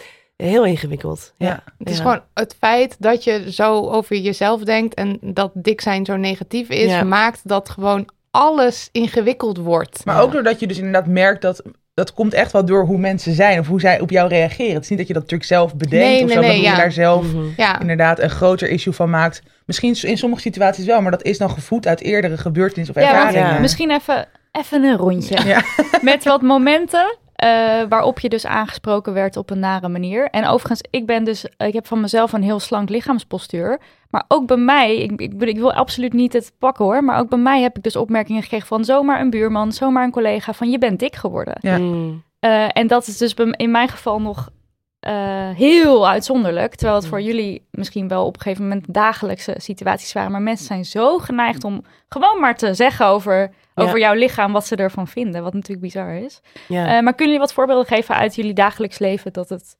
heel ingewikkeld. Ja. Ja. Het is Ja. gewoon het feit dat je zo over jezelf denkt en dat dik zijn zo negatief is, Ja. maakt dat gewoon alles ingewikkeld wordt. Maar ook doordat je dus inderdaad merkt dat... Dat komt echt wel door hoe mensen zijn of hoe zij op jou reageren. Het is niet dat je dat natuurlijk zelf bedenkt Nee, of nee, zo, nee, hoe je daar zelf Mhm. Ja, inderdaad een groter issue van maakt. Misschien in sommige situaties wel, maar dat is dan gevoed uit eerdere gebeurtenissen of Ja, ervaringen. Ja. misschien even, even een rondje. Ja. Met wat momenten eh, waarop je dus aangesproken werd op een nare manier. En overigens, ik ben dus, ik heb van mezelf een heel slank lichaamspostuur. Maar ook bij mij, ik, ik, wil absoluut niet het pakken hoor. Maar ook bij mij heb ik dus opmerkingen gekregen van zomaar een buurman, zomaar een collega van je bent dik geworden. Ja. Mm. Eh, en dat is dus in mijn geval nog eh, heel uitzonderlijk. Terwijl het voor jullie misschien wel op een gegeven moment dagelijkse situaties waren. Maar mensen zijn zo geneigd om gewoon maar te zeggen over. Over jouw lichaam wat ze ervan vinden. Wat natuurlijk bizar is. Ja. Eh, maar kunnen jullie wat voorbeelden geven uit jullie dagelijks leven dat het.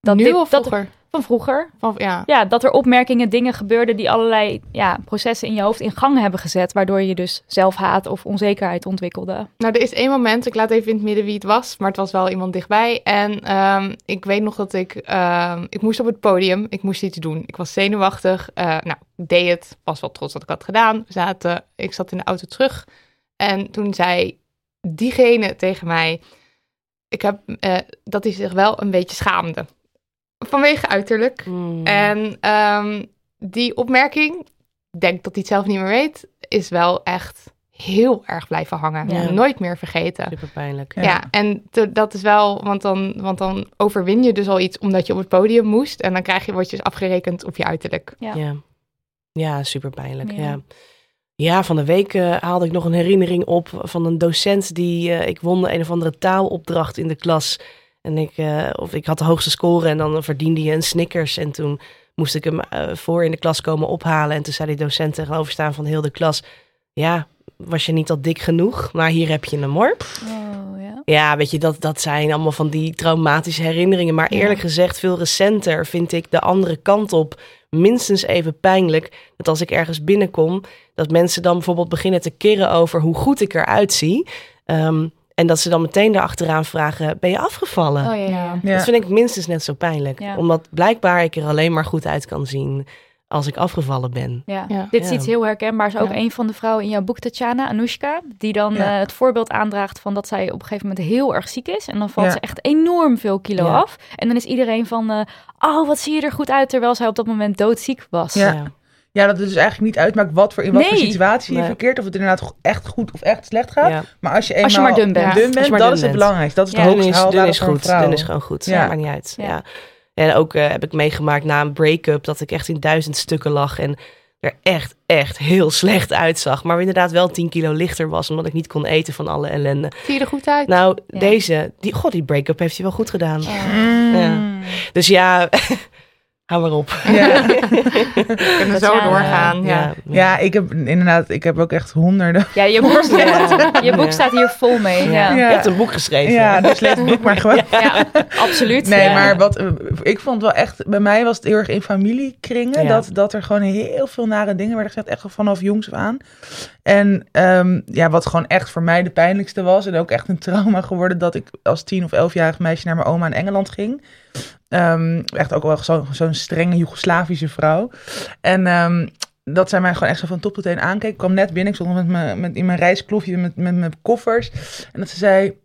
Dat nu dit- of dat- vroeger? van vroeger. Van, ja. Ja, dat er opmerkingen, dingen gebeurden die allerlei ja, processen in je hoofd in gang hebben gezet. Waardoor je dus zelfhaat of onzekerheid ontwikkelde. Nou, er is één moment, ik laat even in het midden wie het was, maar het was wel iemand dichtbij. En ehm, ik weet nog dat ik, ehm, ik moest op het podium, ik moest iets doen. Ik was zenuwachtig, eh, nou, ik deed het, was wel trots dat ik had gedaan. We zaten, ik zat in de auto terug en toen zei diegene tegen mij, ik heb, eh, dat hij zich wel een beetje schaamde. Vanwege uiterlijk. Mm. En ehm, die opmerking, denk dat hij het zelf niet meer weet, is wel echt heel erg blijven hangen. Ja. Nooit meer vergeten. Super pijnlijk. Ja, en te- dat is wel, want dan, want dan overwin je dus al iets omdat je op het podium moest. En dan krijg je, word je dus afgerekend op je uiterlijk. Ja. Ja, ja super pijnlijk. Ja. Ja. Van de week eh, haalde ik nog een herinnering op van een docent die eh, ik won een of andere taalopdracht in de klas. En ik, eh, of ik had de hoogste score en dan verdiende je een Snickers. En toen moest ik hem voor in de klas komen ophalen. En toen zei die docent tegenover staan van heel de klas: Ja, was je niet al dik genoeg? Maar hier heb je hem hoor. Oh, ja. Ja, weet je, dat, dat zijn allemaal van die traumatische herinneringen. Maar Ja. eerlijk gezegd, veel recenter vind ik de andere kant op minstens even pijnlijk. Dat als ik ergens binnenkom, dat mensen dan bijvoorbeeld beginnen te kirren over hoe goed ik eruit zie. Ehm, en dat ze dan meteen daarachteraan vragen, ben je afgevallen? Oh ja, ja. Ja. Dat vind ik minstens net zo pijnlijk. Ja. Omdat blijkbaar ik er alleen maar goed uit kan zien als ik afgevallen ben. Ja. Ja. dit is iets heel herkenbaars. Ook Ja. een van de vrouwen in jouw boek, Tatjana, Anoushka, die dan Ja. eh, het voorbeeld aandraagt van dat zij op een gegeven moment heel erg ziek is. En dan valt Ja. ze echt enorm veel kilo Ja. af. En dan is iedereen van, eh, oh, wat zie je er goed uit, terwijl zij op dat moment doodziek was. Ja. Ja, dat het dus eigenlijk niet uitmaakt wat voor, in wat voor Nee. situatie je Nee. verkeert. Of het inderdaad echt goed of echt slecht gaat. Ja. Maar als je eenmaal Als je maar dun bent. Ja. dun dat dun is het belangrijkste. Dat is Ja. de Dun hoogste is, dun is goed. Dun is gewoon goed. Ja. Ja. Maakt niet uit. Ja. En ook eh, heb ik meegemaakt na een break-up dat ik echt in duizend stukken lag en er echt, echt heel [laughs] slecht uitzag. Maar inderdaad wel 10 kilo lichter was, omdat ik niet kon eten van alle ellende. Zie je er goed uit? Nou, Ja. deze, die, god, die break-up heeft hij wel goed gedaan. Mm. Ja. Dus ja, [laughs] hou maar op. Ja. [laughs] We kunnen zo doorgaan. Ja. ja, ik heb inderdaad, ik heb ook echt honderden. Ja, je boek, [laughs] Ja. je boek Ja. staat hier vol mee. Ja, Ja. ja. Je hebt een boek geschreven. Ja, dus lees het boek maar gewoon. absoluut. Nee, Ja. maar wat, ik vond wel echt, bij mij was het heel erg in familiekringen, Ja. dat, dat er gewoon heel veel nare dingen werden gezegd, echt vanaf jongs af aan. En ehm, ja, wat gewoon echt voor mij de pijnlijkste was, en ook echt een trauma geworden, dat ik als tien of elfjarig meisje naar mijn oma in Engeland ging. Ehm, echt ook wel zo- zo'n strenge Joegoslavische vrouw. En ehm, dat zij mij gewoon echt zo van top tot teen aankeek. Ik kwam net binnen, ik stond met met, in mijn reisklofje met, met mijn koffers. En dat ze zei,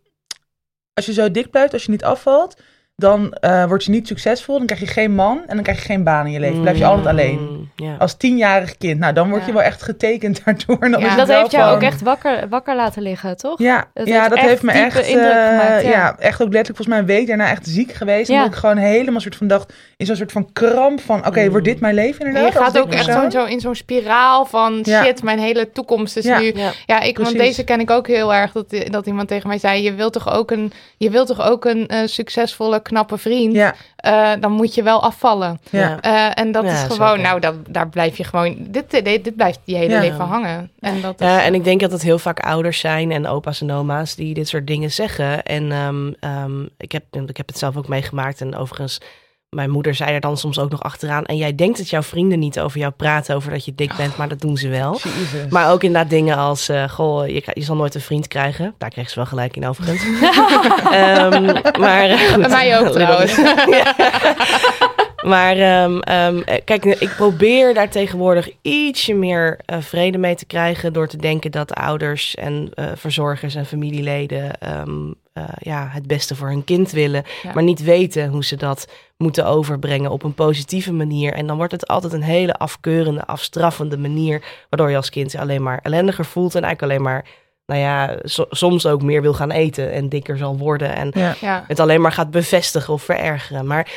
als je zo dik blijft, als je niet afvalt, dan eh, word je niet succesvol. Dan krijg je geen man en dan krijg je geen baan in je leven. Blijf je altijd alleen. Mm, Ja. Als tienjarig kind. Nou, dan word je Ja. wel echt getekend [laughs] daardoor. En dan Ja, is het Dat heeft jou van- ook echt wakker, wakker laten liggen, toch? Ja, Het ja heeft dat heeft me echt, indruk eh, gemaakt, ja. ja. echt ook letterlijk volgens mij een week daarna echt ziek geweest. Ja. Omdat ik gewoon helemaal soort van dacht, in zo'n soort van kramp van, oké, Mm. wordt dit mijn leven En inderdaad? je als gaat ook echt zo, zo in zo'n spiraal van Ja. shit, mijn hele toekomst is Ja. nu. Ja. Ja, ik, want deze ken ik ook heel erg. Dat, dat iemand tegen mij zei: Je wilt toch ook een, je wilt toch ook een eh, succesvolle, knappe vriend? Ja, Eh, dan moet je wel afvallen. ja. Eh, en dat Ja, is gewoon, zeker. nou, dat, daar blijf je gewoon. Dit, dit, dit blijft je hele Ja. leven hangen. En dat is, Ja, en ik denk dat het heel vaak ouders zijn en opa's en oma's die dit soort dingen zeggen. En ehm, ehm, ik, heb, ik heb het zelf ook meegemaakt. En overigens mijn moeder zei er dan soms ook nog achteraan. En jij denkt dat jouw vrienden niet over jou praten over dat je dik bent, maar dat doen ze wel. Jezus. Maar ook inderdaad dingen als, eh, goh, je, je zal nooit een vriend krijgen. Daar kreeg ze wel gelijk in overigens. [laughs] Ehm, maar, eh, goed. Bij mij ook [laughs] trouwens. [laughs] Maar ehm, ehm, eh, kijk, ik probeer daar tegenwoordig ietsje meer vrede mee te krijgen door te denken dat ouders en verzorgers en familieleden eh, ja, het beste voor hun kind willen, Ja. maar niet weten hoe ze dat moeten overbrengen op een positieve manier. En dan wordt het altijd een hele afkeurende, afstraffende manier, waardoor je als kind je alleen maar ellendiger voelt en eigenlijk alleen maar, nou ja, so- soms ook meer wil gaan eten en dikker zal worden en Ja. Ja. het alleen maar gaat bevestigen of verergeren. Maar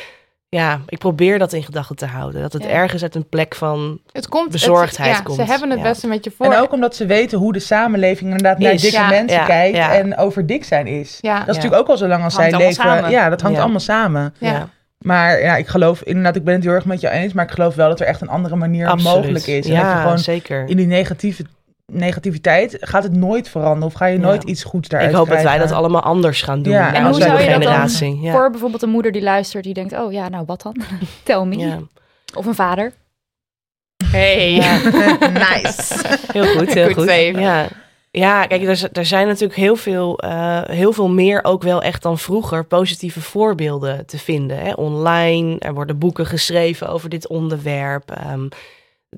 ja, ik probeer dat in gedachten te houden. Dat het Ja. ergens uit een plek van Het komt, bezorgdheid het, ja, komt. Ze hebben het Ja. beste met je voor. En ook omdat ze weten hoe de samenleving inderdaad naar dikke Ja, mensen ja, kijkt ja. en over dik zijn is. Ja. Dat is Ja. natuurlijk ook al zo lang als zij Hangt allemaal leven. samen. Ja, dat hangt Ja. allemaal samen. Ja. ja. Maar ja, ik geloof inderdaad, ik ben het heel erg met jou eens, maar ik geloof wel dat er echt een andere manier absoluut. mogelijk is. En Ja, dat je gewoon zeker. in die negatieve, negativiteit gaat het nooit veranderen of ga je Ja. nooit iets goeds daaruit Ik hoop dat wij dat allemaal anders gaan doen. Ja, en onze hoe zou je dat dan generatie. Ja. Voor bijvoorbeeld een moeder die luistert, die denkt, oh ja, nou wat dan? [laughs] Tell me. Ja. Of een vader. Hey. [laughs] nice. Heel goed, heel goed. Ja. Ja, kijk, er, er zijn natuurlijk heel veel, eh, heel veel meer ook wel echt dan vroeger positieve voorbeelden te vinden. Hè? Online, er worden boeken geschreven over dit onderwerp. Ehm, eh,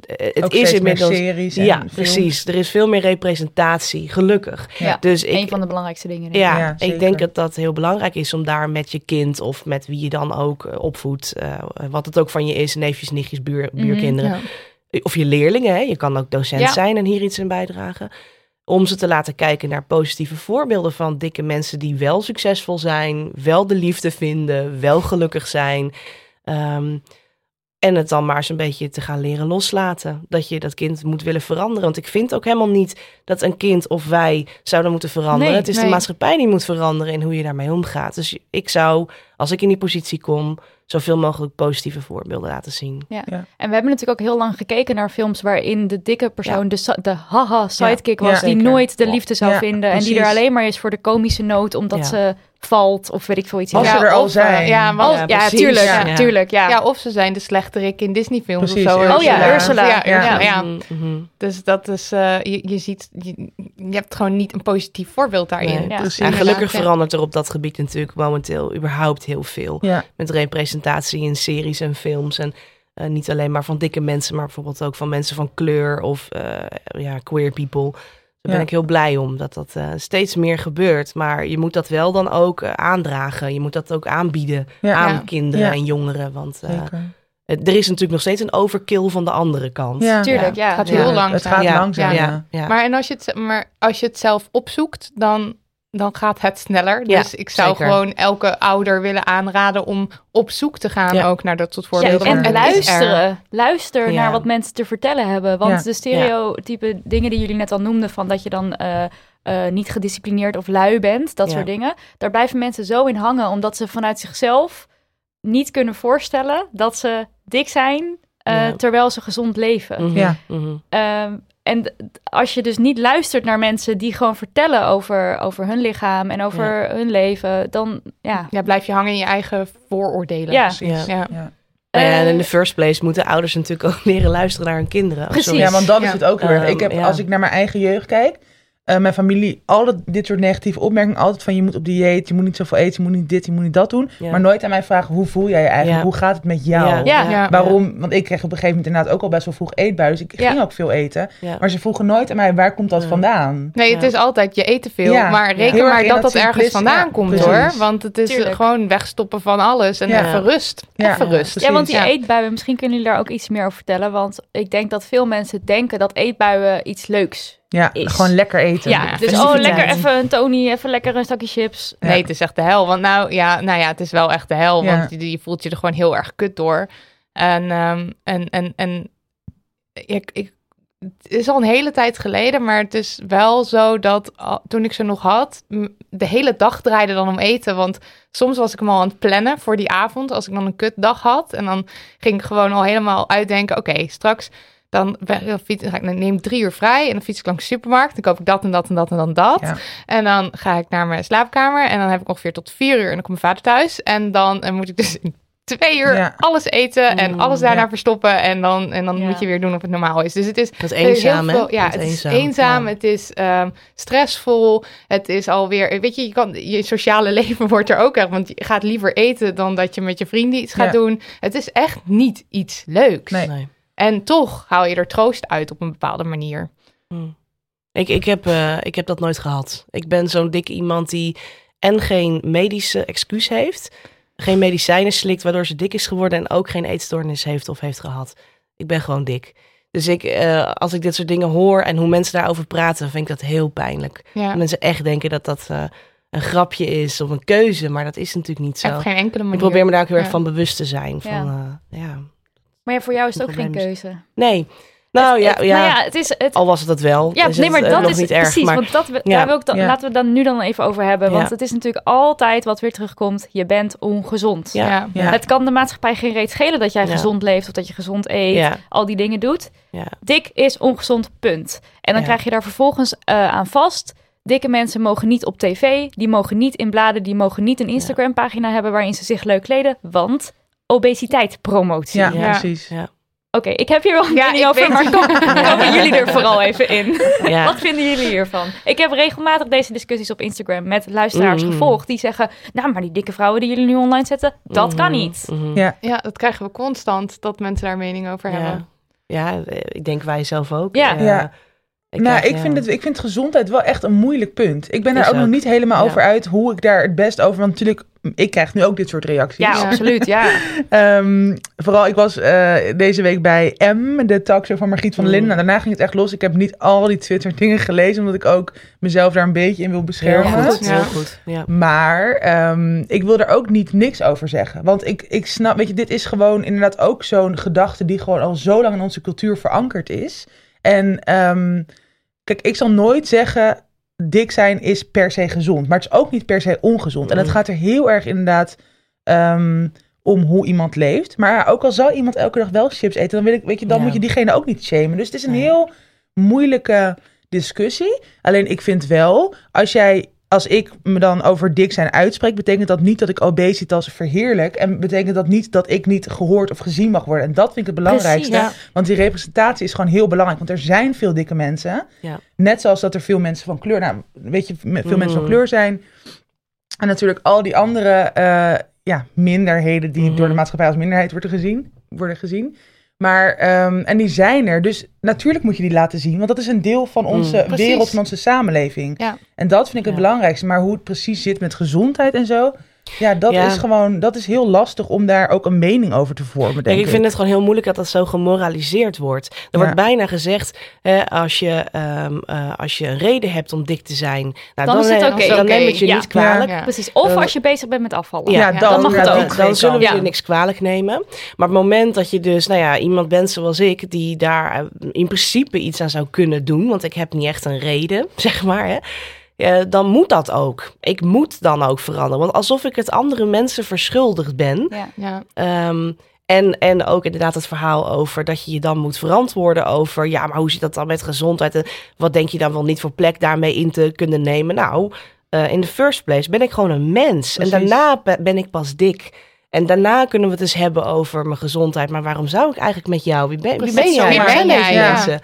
het Ook is steeds meer inmiddels... series en Ja, films. precies. Er is veel meer representatie, gelukkig. Ja. Dus Een ik, van de belangrijkste dingen. ja, Ja, ik denk dat dat heel belangrijk is om daar met je kind of met wie je dan ook eh, opvoedt, eh, wat het ook van je is, neefjes, nichtjes, buur, Mhm, buurkinderen, Ja. of je leerlingen, hè? je kan ook docent Ja. zijn en hier iets in bijdragen. Om ze te laten kijken naar positieve voorbeelden van dikke mensen die wel succesvol zijn, wel de liefde vinden, wel gelukkig zijn. Ehm, en het dan maar eens een beetje te gaan leren loslaten. Dat je dat kind moet willen veranderen. Want ik vind ook helemaal niet dat een kind of wij zouden moeten veranderen. Nee, het is de maatschappij die moet veranderen in hoe je daarmee omgaat. Dus ik zou, als ik in die positie kom, zoveel mogelijk positieve voorbeelden laten zien. En we hebben natuurlijk ook heel lang gekeken naar films waarin de dikke persoon Ja. de, de haha sidekick Ja, was, die nooit de liefde zou Ja, vinden en die er alleen maar is voor de komische noot omdat Ja. ze valt of weet ik veel iets. Als ja, ze er al eh, zijn. Ja, Als- Ja, ja, tuurlijk, Ja. ja. tuurlijk, ja. ja, of ze zijn de slechterik in Disney-films Precies, of zo. Ursula. Oh ja, Ursula. Ja, Ja. Ursula, ja. Mhm, mhm. Dus dat is, eh, je, je ziet, je, je hebt gewoon niet een positief voorbeeld daarin. Nee. Ja. Precies. En gelukkig verandert er op dat gebied natuurlijk momenteel überhaupt heel veel. Ja, Met representatie in series en films. En eh, niet alleen maar van dikke mensen, maar bijvoorbeeld ook van mensen van kleur of eh, ja, queer people. Daar ben ik heel blij om dat dat eh, steeds meer gebeurt. Maar je moet dat wel dan ook eh, aandragen. Je moet dat ook aanbieden ja, aan Ja. kinderen Ja. en jongeren. Want eh, het- er is natuurlijk nog steeds een overkill van de andere kant. Ja. Tuurlijk, ja. Het gaat Ja. heel Het langzaam. gaat Ja, langzaam, ja, ja. ja. Maar, en als je het, maar als je het zelf opzoekt, dan, dan gaat het sneller. Ja, dus ik zou zeker. gewoon elke ouder willen aanraden om op zoek te gaan Ja. ook naar dat soort Ja, voorbeelden. en het er. luisteren. Luister Ja. naar wat mensen te vertellen hebben. Want Ja. de stereotype dingen die jullie net al noemden, van dat je dan eh, eh, niet gedisciplineerd of lui bent, dat Ja. soort dingen. Daar blijven mensen zo in hangen, omdat ze vanuit zichzelf niet kunnen voorstellen dat ze dik zijn, eh, Ja. terwijl ze gezond leven. Mhm, Ja. mhm. Ehm, en als je dus niet luistert naar mensen die gewoon vertellen over, over hun lichaam en over hun leven, dan ja. Ja, blijf je hangen in je eigen vooroordelen. Ja. Precies. Ja. Ja. Ja. Nou en in de first place moeten ouders natuurlijk ook [laughs] leren luisteren naar hun kinderen. Precies. Ja, want dat is het ook heel erg. Ehm, Ik heb, ja. als ik naar mijn eigen jeugd kijk, eh, mijn familie, alle dit soort negatieve opmerkingen, altijd van je moet op dieet, je moet niet zoveel eten, je moet niet dit, je moet niet dat doen. Ja. Maar nooit aan mij vragen, hoe voel jij je eigenlijk? Ja. Hoe gaat het met jou? Ja. Ja. Ja. Waarom? Want ik kreeg op een gegeven moment inderdaad ook al best wel vroeg eetbuien. Dus ik Ja. ging ook veel eten. Ja. Maar ze vroegen nooit aan mij, waar komt dat Ja. vandaan? Nee, het Ja. is altijd, je eet te veel. Ja. Maar reken maar dat dat dat ergens simplisme. vandaan Ja, komt precies. hoor. Want het is eh, Tuurlijk. gewoon wegstoppen van alles. En Ja. even rust. Ja. Even rust. Ja, want die Ja. eetbuien, misschien kunnen jullie daar ook iets meer over vertellen. Want ik denk dat veel mensen denken dat eetbuien iets leuks Ja, is. gewoon lekker eten. Ja, dus oh, lekker even een Tony, even lekker een zakje chips. Ja. Nee, het is echt de hel. Want nou ja, nou ja, het is wel echt de hel. Ja. Want je, je voelt je er gewoon heel erg kut door. En, ehm, en, en, en ik, ik, het is al een hele tijd geleden, maar het is wel zo dat al- toen ik ze nog had, de hele dag draaide dan om eten. Want soms was ik hem al aan het plannen voor die avond, als ik dan een kutdag had. En dan ging ik gewoon al helemaal uitdenken, oké, straks dan ben- dan fiets, ga ik, dan neem ik drie uur vrij en dan fiets ik langs de supermarkt. Dan koop ik dat en dat en dat en dan dat. Ja. En dan ga ik naar mijn slaapkamer en dan heb ik ongeveer tot vier uur en dan komt mijn vader thuis. En dan eh, moet ik dus in twee uur Ja. alles eten en alles daarna ja. verstoppen. En dan, en dan Ja. moet je weer doen of het normaal is. Dus het is Dat is eenzaam, veel- Ja, Dat het is eenzaam. eenzaam. Ja. Het is ehm, stressvol. Het is alweer, weet je, je, kan, je sociale [laughs] leven wordt er ook echt. Want je gaat liever eten dan dat je met je vrienden iets gaat Ja. doen. Het is echt niet iets leuks. Nee. Nee. En toch haal je er troost uit op een bepaalde manier. Hmm. Ik, ik, heb, eh, ik heb dat nooit gehad. Ik ben zo'n dikke iemand die en geen medische excuus heeft, geen medicijnen slikt waardoor ze dik is geworden en ook geen eetstoornis heeft of heeft gehad. Ik ben gewoon dik. Dus ik, eh, als ik dit soort dingen hoor en hoe mensen daarover praten, vind ik dat heel pijnlijk. Ja. Mensen echt denken dat dat eh, een grapje is of een keuze, maar dat is natuurlijk niet zo. Op geen enkele manier. Ik probeer me daar ook heel erg Ja. van bewust te zijn. Van, Ja. ja. Maar ja, voor jou is het ook geen keuze. Nee. Nou ja, Het- ja. nou ja, het is... Het, al was het dat wel. Ja, is nee, het, maar eh, dat nog is niet erg. precies. maar, Want dat, we- Ja. daar wil ik dan, Ja. laten we dan nu dan even over hebben. Want Ja. het is natuurlijk altijd wat weer terugkomt. Je bent ongezond. Ja. Ja. Ja. Het kan de maatschappij geen reet schelen dat jij Ja. gezond leeft of dat je gezond eet. Ja. Al die dingen doet. Ja. Dik is ongezond, punt. En dan Ja. krijg je daar vervolgens eh, aan vast. Dikke mensen mogen niet op tv, die mogen niet in bladen, die mogen niet een Instagram-pagina hebben waarin ze zich leuk kleden, want obesiteit promotie. Ja, Ja. precies. Ja. Oké, ik heb hier wel een Ja, mening over, weet maar komen [laughs] jullie er vooral even in. Ja. Wat vinden jullie hiervan? Ik heb regelmatig deze discussies op Instagram met luisteraars Mm. gevolgd die zeggen, nou, maar die dikke vrouwen die jullie nu online zetten, dat kan Mhm, niet. mhm. Ja. Ja, dat krijgen we constant, dat mensen daar mening over Ja. hebben. Ja, eh, ik denk wij zelf ook. Ja. Eh, Nou, krijg, ik, ja. vind het, ik vind gezondheid wel echt een moeilijk punt. Ik ben daar Is ook, nog niet helemaal Ja. over uit hoe ik daar het best over... Want natuurlijk, ik krijg nu ook dit soort reacties. Ja, absoluut, ja. [laughs] Ehm, vooral, ik was eh, deze week bij M, de talkshow van Margriet van der Linden. Mm. Nou, daarna ging het echt los. Ik heb niet al die Twitter dingen gelezen, omdat ik ook mezelf daar een beetje in wil Heel beschermen. goed, Ja. heel goed. Ja. Maar ehm, ik wil er ook niet niks over zeggen. Want ik, ik snap, weet je, dit is gewoon inderdaad ook zo'n gedachte die gewoon al zo lang in onze cultuur verankerd is. En ehm, kijk, ik zal nooit zeggen, dik zijn is per se gezond. Maar het is ook niet per se ongezond. En het Mm. gaat er heel erg inderdaad ehm, om hoe iemand leeft. Maar ook al zou iemand elke dag wel chips eten, dan, wil ik, weet je, dan Ja. moet je diegene ook niet shamen. Dus het is een heel moeilijke discussie. Alleen ik vind wel, als jij als ik me dan over dik zijn uitspreek, betekent dat niet dat ik obesitas verheerlijk. En betekent dat niet dat ik niet gehoord of gezien mag worden. En dat vind ik het belangrijkste. Precies. Want die representatie is gewoon heel belangrijk. Want er zijn veel dikke mensen. Ja. Net zoals dat er veel mensen van kleur, nou, weet je, veel mensen van kleur zijn. En natuurlijk al die andere eh, ja, minderheden die Mhm. door de maatschappij als minderheid worden gezien. Worden gezien. Maar, ehm, en die zijn er. Dus natuurlijk moet je die laten zien. Want dat is een deel van onze Mm. Wereld, van onze samenleving. Ja. En dat vind ik het Ja. belangrijkste. Maar hoe het precies zit met gezondheid en zo. Ja, dat Ja. is gewoon, dat is heel lastig om daar ook een mening over te vormen, denk ik. ik vind het gewoon heel moeilijk dat dat zo gemoraliseerd wordt. Er Ja. wordt bijna gezegd, hè, als, je, ehm, eh, als je een reden hebt om dik te zijn, nou, Dan is het neem- oké. dan neem het je Ja. niet kwalijk. Ja. Precies. Of als je bezig bent met afvallen. Ja, Ja, dan, dan mag het ook. Dan zullen we je Ja. niks kwalijk nemen. Maar op het moment dat je dus, nou ja, iemand bent zoals ik, die daar eh, in principe iets aan zou kunnen doen, want ik heb niet echt een reden, [laughs] zeg maar, hè. Dan moet dat ook. Ik moet dan ook veranderen. Want alsof ik het andere mensen verschuldigd ben. Ja. Ja. Ehm, en, en ook inderdaad het verhaal over dat je je dan moet verantwoorden over... ja, maar hoe zit dat dan met gezondheid? En wat denk je dan wel niet voor plek daarmee in te kunnen nemen? Nou, eh, in the first place ben ik gewoon een mens. Precies. En daarna be- ben ik pas dik. En daarna kunnen we het eens hebben over mijn gezondheid. Maar waarom zou ik eigenlijk met jou? Wie ben, wie Precies, ben jij? wie ben jij? Ja. mensen?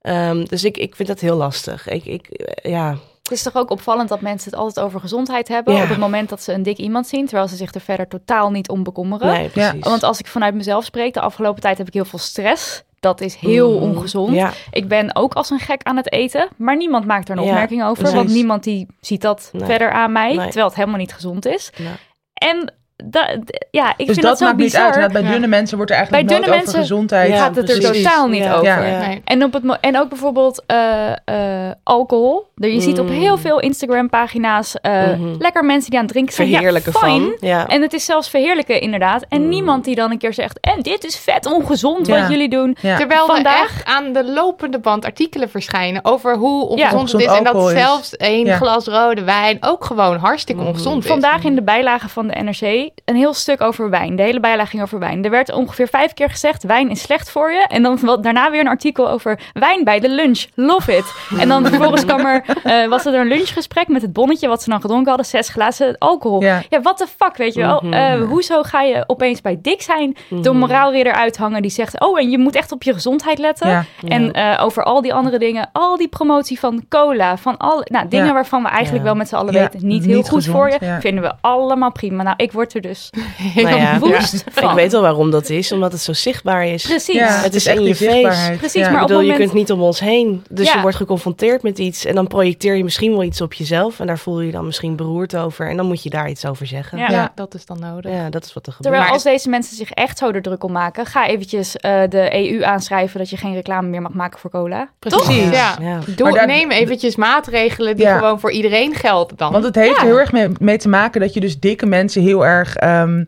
Ehm, dus ik, ik vind dat heel lastig. Ik, ik, eh, ja, Het is toch ook opvallend dat mensen het altijd over gezondheid hebben Ja. op het moment dat ze een dik iemand zien, terwijl ze zich er verder totaal niet om bekommeren. nee, precies. Want als ik vanuit mezelf spreek, de afgelopen tijd heb ik heel veel stress. Dat is heel Mhm. ongezond. Ja, Ik ben ook als een gek aan het eten, maar niemand maakt er een Ja, opmerking over, precies. want niemand die ziet dat Nee. verder aan mij, Nee. terwijl het helemaal niet gezond is. Nee. En da, d- ja, ik dus vind dat dat, zo maakt niet uit. Bij Ja. dunne mensen wordt er eigenlijk Bij nooit dunne over mensen gezondheid. Ja, gaat het er totaal niet Ja, over. Nee. En, op het, en ook bijvoorbeeld eh, eh, alcohol. Je ziet op Mm. heel veel Instagram-pagina's eh, Mhm. lekker mensen die aan het drinken zijn. verheerlijken ja, fine. van. Ja. En het is zelfs verheerlijken, inderdaad. En Mm. niemand die dan een keer zegt... en dit is vet ongezond Ja. wat jullie doen. Ja. Terwijl Vandaag- er echt aan de lopende band artikelen verschijnen over hoe ongezond Ja, het is. En dat zelfs één Ja. glas rode wijn ook gewoon hartstikke Mhm. ongezond is. Vandaag in de bijlage van de NRC een heel stuk over wijn. De hele bijlage ging over wijn. Er werd ongeveer vijf keer gezegd, wijn is slecht voor je. En dan wat, daarna weer een artikel over wijn bij de lunch. Love it. En dan vervolgens kwam er, eh, was er een lunchgesprek met het bonnetje wat ze dan gedronken hadden. Zes glazen alcohol. Ja. Ja, what the fuck, weet je wel. Mhm. Eh, hoezo ga je opeens bij dik zijn de moraalridder uithangen die zegt... oh, en je moet echt op je gezondheid letten. Ja. En eh, over al die andere dingen, al die promotie van cola, van al, nou, dingen Ja. waarvan we eigenlijk Ja. wel met z'n allen Ja, weten, niet heel niet goed gezond, voor je, ja. vinden we allemaal prima. Nou, ik word er dus [laughs] Nou ja, woest van. Ik weet wel waarom dat is, omdat het zo zichtbaar is. Precies. Ja, Het is echt in je face. Precies, Ja. maar Ik op bedoel, het je moment- kunt niet om ons heen. Dus Ja. je wordt geconfronteerd met iets. En dan projecteer je misschien wel iets op jezelf. En daar voel je je dan misschien beroerd over. En dan moet je daar iets over zeggen. Ja. Ja, dat is dan nodig. Ja, dat is wat er gebeurt. Terwijl als deze mensen zich echt zo er druk om maken, ga eventjes eh, de EU aanschrijven dat je geen reclame meer mag maken voor cola. Precies. Ja. Ja. Doe, Maar daar- neem eventjes maatregelen die Ja. gewoon voor iedereen gelden dan. Want het heeft Ja. er heel erg mee, mee te maken dat je dus dikke mensen heel erg... ehm,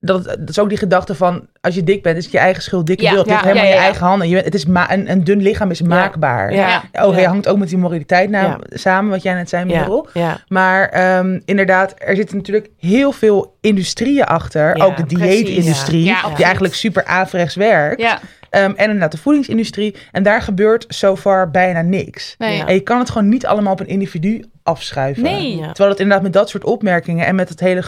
dat, dat is ook die gedachte van, als je dik bent, is het je eigen schuld. Dikke Ja, het ligt ja, helemaal ja, je eigen handen. Je, bent- het is ma- een, een dun lichaam is maakbaar. Oh, hangt ook met die moraliteit na, samen, wat jij net zei. Merel. Maar ehm, inderdaad, er zitten natuurlijk heel veel industrieën achter. Ook de dieetindustrie, die eigenlijk super averechts werkt. Ehm, en inderdaad de voedingsindustrie. En daar gebeurt so far bijna niks. nee. En je kan het gewoon niet allemaal op een individu afschuiven. nee. Terwijl het inderdaad met dat soort opmerkingen en met het hele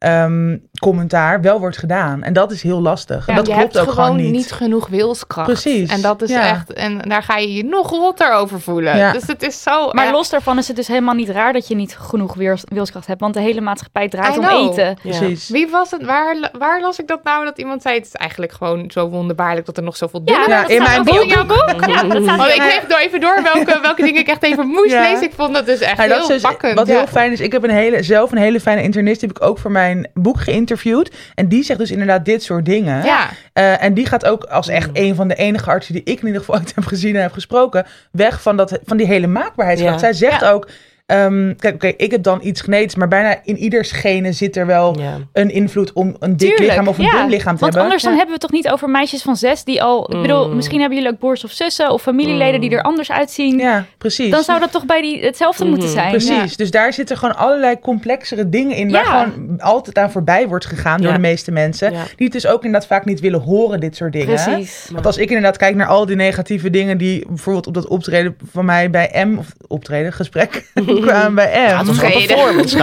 ähm, gezondheidscommentaar wel wordt gedaan. En dat is heel lastig. En Ja, dat je klopt hebt ook gewoon niet. niet genoeg wilskracht. Precies, En dat is ja. echt. En daar ga je je nog rotter over voelen. Ja. Dus het is zo. Maar ja. los daarvan is het dus helemaal niet raar dat je niet genoeg weers- wilskracht hebt, want de hele maatschappij draait I om know. eten. Ja. Precies. Wie was het? Waar, waar las ik dat nou? Dat iemand zei: Het is eigenlijk gewoon zo wonderbaarlijk dat er nog zoveel Ja, dunner Ja, dat in staat mijn boek. in jouw boek. Ja, dat staat [laughs] Want ik in- geef door even door welke, welke dingen ik echt even [laughs] moest Ja. lezen. Ik vond dat dus echt Ja, dat heel is dus pakkend. wat ja. heel fijn is. Ik heb een hele, zelf een hele fijne internist. Die heb ik ook voor mijn boek geïnterviewd. En die zegt dus inderdaad dit soort dingen. Ja, Eh, en die gaat ook als echt een van de enige artsen die ik in ieder geval [laughs] ooit heb gezien en heb gesproken, weg van, dat, van die hele maakbaarheidskracht. Ja. Zij zegt Ja. ook, ehm, kijk, oké, ik heb dan iets genetisch, maar bijna in ieders genen zit er wel Ja. een invloed om een dik Tuurlijk, lichaam of een ja. dun lichaam te Want hebben. anders dan Ja. hebben we het toch niet over meisjes van zes die al... Ik bedoel, Mm. misschien hebben jullie ook broers of zussen of familieleden die er anders uitzien. Ja, precies. Dan zou dat toch bij die hetzelfde Mhm, moeten zijn. Precies, dus daar zitten gewoon allerlei complexere dingen in... waar Ja. gewoon altijd aan voorbij wordt gegaan door de meeste mensen... Ja. die het dus ook inderdaad vaak niet willen horen, dit soort dingen. Precies. Want als ik inderdaad kijk naar al die negatieve dingen... die bijvoorbeeld op dat optreden van mij bij M... of optreden, gesprek, [laughs] kwamen bij M... Ja, het was gewoon performance.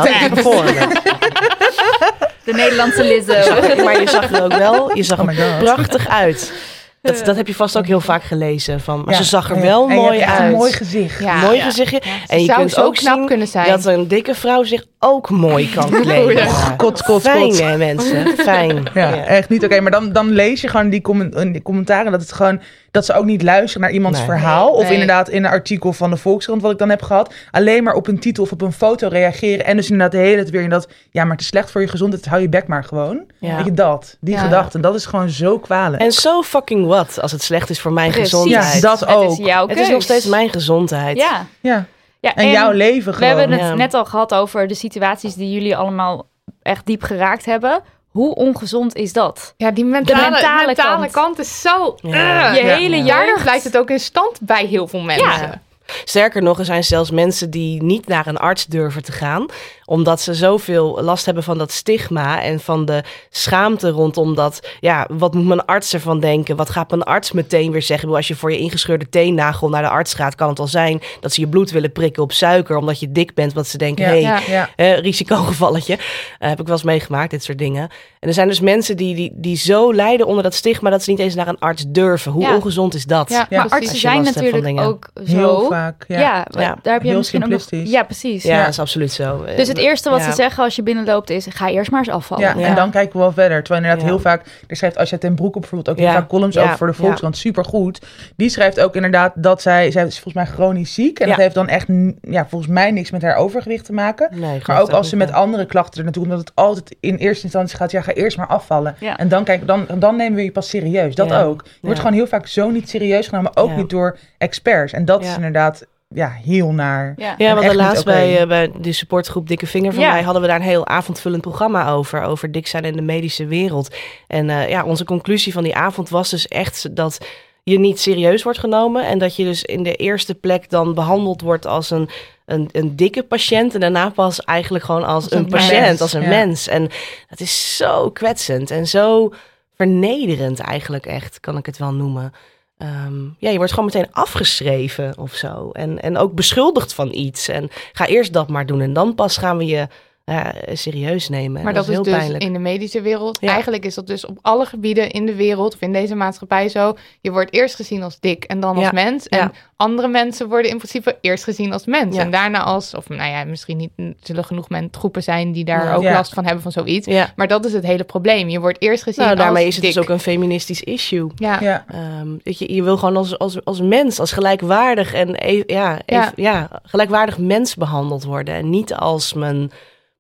De Nederlandse Lizzo. Maar je zag er ook wel, je zag Oh er prachtig uit. Dat, dat heb je vast ook heel vaak gelezen. Van, maar Ja. ze zag er wel en je mooi uit. een mooi gezicht. Ja. mooi Ja. gezichtje. Ja, ze en je zou kunt zo ook knap zien kunnen zijn. dat een dikke vrouw zich ook mooi kan [laughs] kleden. Ja. Kot, kot, kot. Fijn hè mensen, [laughs] fijn. Ja, echt niet oké. Maar dan, dan lees je gewoon die, comment, die commentaren dat het gewoon dat ze ook niet luisteren naar iemands Nee. verhaal. Of Nee. inderdaad in een artikel van de Volkskrant wat ik dan heb gehad. Alleen maar op een titel of op een foto reageren. En dus inderdaad de hele tijd weer in dat... Ja, maar het is slecht voor je gezondheid. Hou je bek maar gewoon. Ja. Weet je, dat. Die Ja. gedachte. Dat is gewoon zo kwalijk. En zo fucking wat als het slecht is voor mijn Precies. gezondheid. ja, dat Het ook. is jouw Het is nog steeds mijn gezondheid. Ja. Ja. Ja En, jouw leven We gewoon. hebben het Ja. net al gehad over de situaties die jullie allemaal echt diep geraakt hebben. Hoe ongezond is dat? Ja, die mentale, mentale mentale, kant. kant. is zo... Ja. eh. Je Ja. hele jeugd. blijft het ook in stand bij heel veel mensen. Sterker nog, er zijn zelfs mensen die niet naar een arts durven te gaan, omdat ze zoveel last hebben van dat stigma en van de schaamte rondom dat. Ja, wat moet mijn arts ervan denken? Wat gaat mijn arts meteen weer zeggen? Als je voor je ingescheurde teennagel naar de arts gaat, kan het wel zijn dat ze je bloed willen prikken op suiker, omdat je dik bent, wat ze denken, Ja. hey, Ja. Ja. eh, risicogevalletje. Heb ik wel eens meegemaakt, dit soort dingen. En er zijn dus mensen die, die, die zo lijden onder dat stigma dat ze niet eens naar een arts durven. Hoe Ja. ongezond is dat? Ja. Ja. Maar Als artsen je zijn last hebt van natuurlijk dingen. ook zo. Heel vaak. Ja. Ja, Ja. daar heb je Heel misschien ook nog... simplistisch. Ja, precies. Ja, Ja. dat is absoluut zo. Dus het eerste wat Ja. ze zeggen als je binnenloopt is... ga eerst maar eens afvallen. Ja, Ja. en dan kijken we wel verder. Terwijl inderdaad Ja. heel vaak, er schrijft Asja ten Broek op bijvoorbeeld ook heel Ja. vaak columns Ja. over voor de Volkskrant, supergoed. Die schrijft ook inderdaad dat zij, zij is volgens mij chronisch ziek. En Ja. dat heeft dan echt, ja, volgens mij niks met haar overgewicht te maken. Nee, Maar ook als ze met ja. andere klachten er naartoe komt, dat het altijd in eerste instantie gaat, ja, ga eerst maar afvallen. Ja. En dan, kijk, dan, dan nemen we je pas serieus. Dat Ja. ook. Je wordt gewoon heel vaak zo niet serieus genomen, ook Ja. niet door experts. En dat is inderdaad, ja, heel naar. Ja. Laatst oké. bij, eh, bij de supportgroep Dikke Vinger van Ja. mij... hadden we daar een heel avondvullend programma over. Over dik zijn in de medische wereld. En eh, ja, onze conclusie van die avond was dus echt dat... je niet serieus wordt genomen. En dat je dus in de eerste plek dan behandeld wordt als een, een, een dikke patiënt. En daarna pas eigenlijk gewoon als, Als een, een patiënt, mens, als een ja. mens. En dat is zo kwetsend en zo vernederend eigenlijk echt, kan ik het wel noemen. Ehm, ja, je wordt gewoon meteen afgeschreven of zo. En, en ook beschuldigd van iets. En ga eerst dat maar doen en dan pas gaan we je ja, serieus nemen. Maar dat, is heel dus pijnlijk. in de medische wereld. Ja. Eigenlijk is dat dus op alle gebieden in de wereld of in deze maatschappij zo. Je wordt eerst gezien als dik en dan als Ja. mens. En Ja. andere mensen worden in principe eerst gezien als mens. Ja. En daarna als, of nou ja, misschien niet, er zullen genoeg men, groepen zijn die daar Ja. ook Ja. last van hebben van zoiets. Ja. Maar dat is het hele probleem. Je wordt eerst gezien Nou, daarmee als is het dik. dus ook een feministisch issue. Ja. Ja. Ehm, weet je, je wil gewoon als, als, als mens, als gelijkwaardig en e- ja, Ja. even- ja, gelijkwaardig mens behandeld worden. En niet als mijn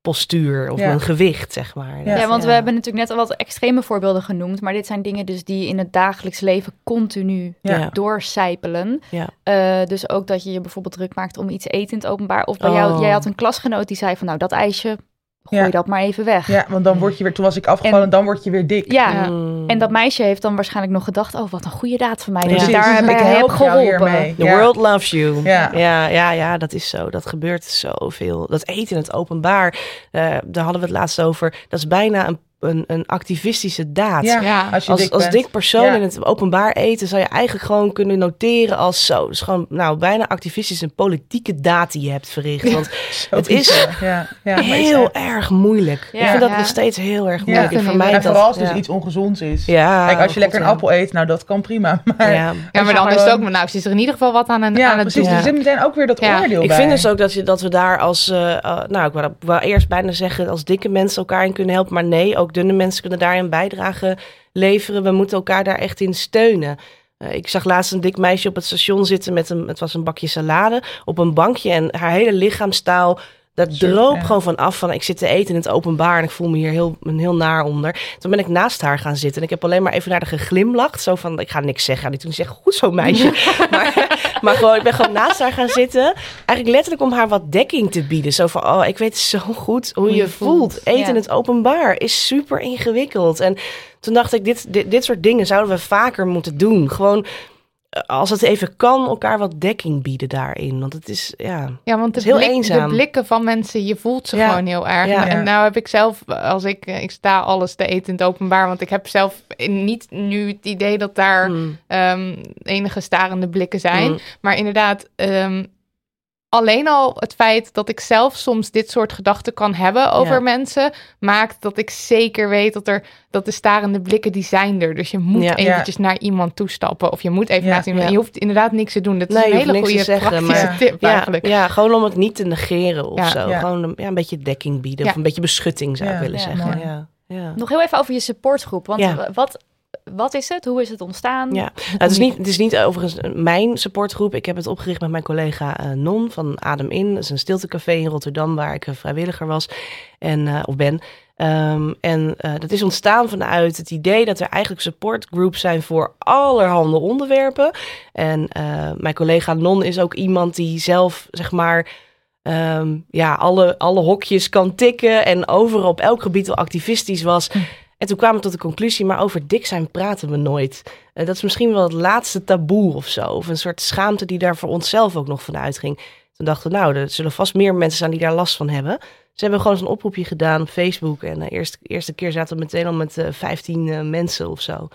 postuur of Ja. mijn gewicht, zeg maar. Ja, Ja, want we hebben natuurlijk net al wat extreme voorbeelden genoemd. Maar dit zijn dingen dus die in het dagelijks leven continu Ja. doorcijpelen. Ja. Eh, dus ook dat je je bijvoorbeeld druk maakt om iets eten in het openbaar. Of bij jou, Oh. jij had een klasgenoot die zei van nou dat ijsje, gooi Ja. dat maar even weg. Ja, want dan word je weer, toen was ik afgevallen, En- dan word je weer dik. Ja, Ja. Mm. en dat meisje heeft dan waarschijnlijk nog gedacht... oh, wat een goede daad van mij. Ik daar dus bij ik heb geholpen. The Ja. world loves you. Ja. Ja, ja, ja, dat is zo. Dat gebeurt zoveel. Dat eten in het openbaar, eh, daar hadden we het laatst over. Dat is bijna een, een, een activistische daad. Ja, Ja. als je Als, dik als dik persoon Ja. in het openbaar eten zou je eigenlijk gewoon kunnen noteren als zo. Dus gewoon nou, bijna activistisch een politieke daad die je hebt verricht. Want [laughs] het is ja, ja, heel erg moeilijk. Ja. ik vind dat Ja. nog steeds heel erg Ja. moeilijk. Ik vind ik vermijd En dat. vooral als ja. dus iets ongezonds is. Ja, Kijk, als je lekker een ja. appel eet, nou dat kan prima. [laughs] Maar Ja. Ja, maar dan is het ook, maar nou, is er in ieder geval wat aan, een, ja, aan het precies. doen. Er zit meteen ook weer dat Ja. oordeel Ik bij. vind dus ook dat, je, dat we daar als, eh, eh, nou ik wou, wou eerst bijna zeggen, als dikke mensen elkaar in kunnen helpen. Maar nee, ook dunne mensen kunnen daarin bijdrage leveren. We moeten elkaar daar echt in steunen. Eh, ik zag laatst een dik meisje op het station zitten met een, het was een bakje salade, op een bankje. En haar hele lichaamstaal, dat Zo, droop gewoon van af van ik zit te eten in het openbaar en ik voel me hier heel, een heel naar onder. Toen ben ik naast haar gaan zitten en ik heb alleen maar even naar haar geglimlacht. Zo van, ik ga niks zeggen. En toen zeg goed zo meisje. [laughs] [laughs] maar, maar gewoon, ik ben gewoon naast haar gaan zitten. Eigenlijk letterlijk om haar wat dekking te bieden. Zo van, oh, ik weet zo goed hoe, je, je voelt. voelt. Eten in het openbaar is super ingewikkeld. En toen dacht ik, dit, dit, dit soort dingen zouden we vaker moeten doen. Gewoon, als het even kan, elkaar wat dekking bieden daarin. Want het is, ja... Ja, want de, is heel blik- eenzaam. de blikken van mensen, je voelt ze Ja. gewoon heel erg. Ja. En nou heb ik zelf, als ik, eh, ik sta alles te eten in het openbaar, want ik heb zelf niet nu het idee dat daar Mm. ehm, enige starende blikken zijn. Mm. Maar inderdaad, ehm, alleen al het feit dat ik zelf soms dit soort gedachten kan hebben over Ja. mensen, maakt dat ik zeker weet dat er dat de starende blikken die zijn er. Dus je moet Ja. eventjes naar iemand toestappen of je moet even Ja. naast iemand. Ja. Je hoeft inderdaad niks te doen. Dat is Nee, een hele goede zeggen, praktische maar- tip Ja, eigenlijk. ja, gewoon om het niet te negeren of Ja. zo. Ja. Gewoon een, ja, een beetje dekking bieden. Ja. Of een beetje beschutting zou ik willen Ja. zeggen. Mooi. Ja. Ja. Nog heel even over je supportgroep. Want Ja. wat, wat is het? Hoe is het ontstaan? Ja. Nou, het, is niet, het is niet overigens mijn supportgroep. Ik heb het opgericht met mijn collega eh, Non van Adem In. Dat is een stiltecafé in Rotterdam waar ik eh, vrijwilliger was en, eh, of ben. Ehm, en eh, dat is ontstaan vanuit het idee dat er eigenlijk supportgroups zijn voor allerhande onderwerpen. En eh, mijn collega Non is ook iemand die zelf, zeg maar, ehm, ja, alle, alle hokjes kan tikken en overal op elk gebied wel activistisch was. En toen kwamen we tot de conclusie, maar over dik zijn praten we nooit. Eh, dat is misschien wel het laatste taboe of zo. Of een soort schaamte die daar voor onszelf ook nog van uitging. Toen dachten we, nou, er zullen vast meer mensen zijn die daar last van hebben. Ze hebben gewoon zo'n oproepje gedaan op Facebook. En de eerste, eerste keer zaten we meteen al met eh 15 eh, mensen of zo.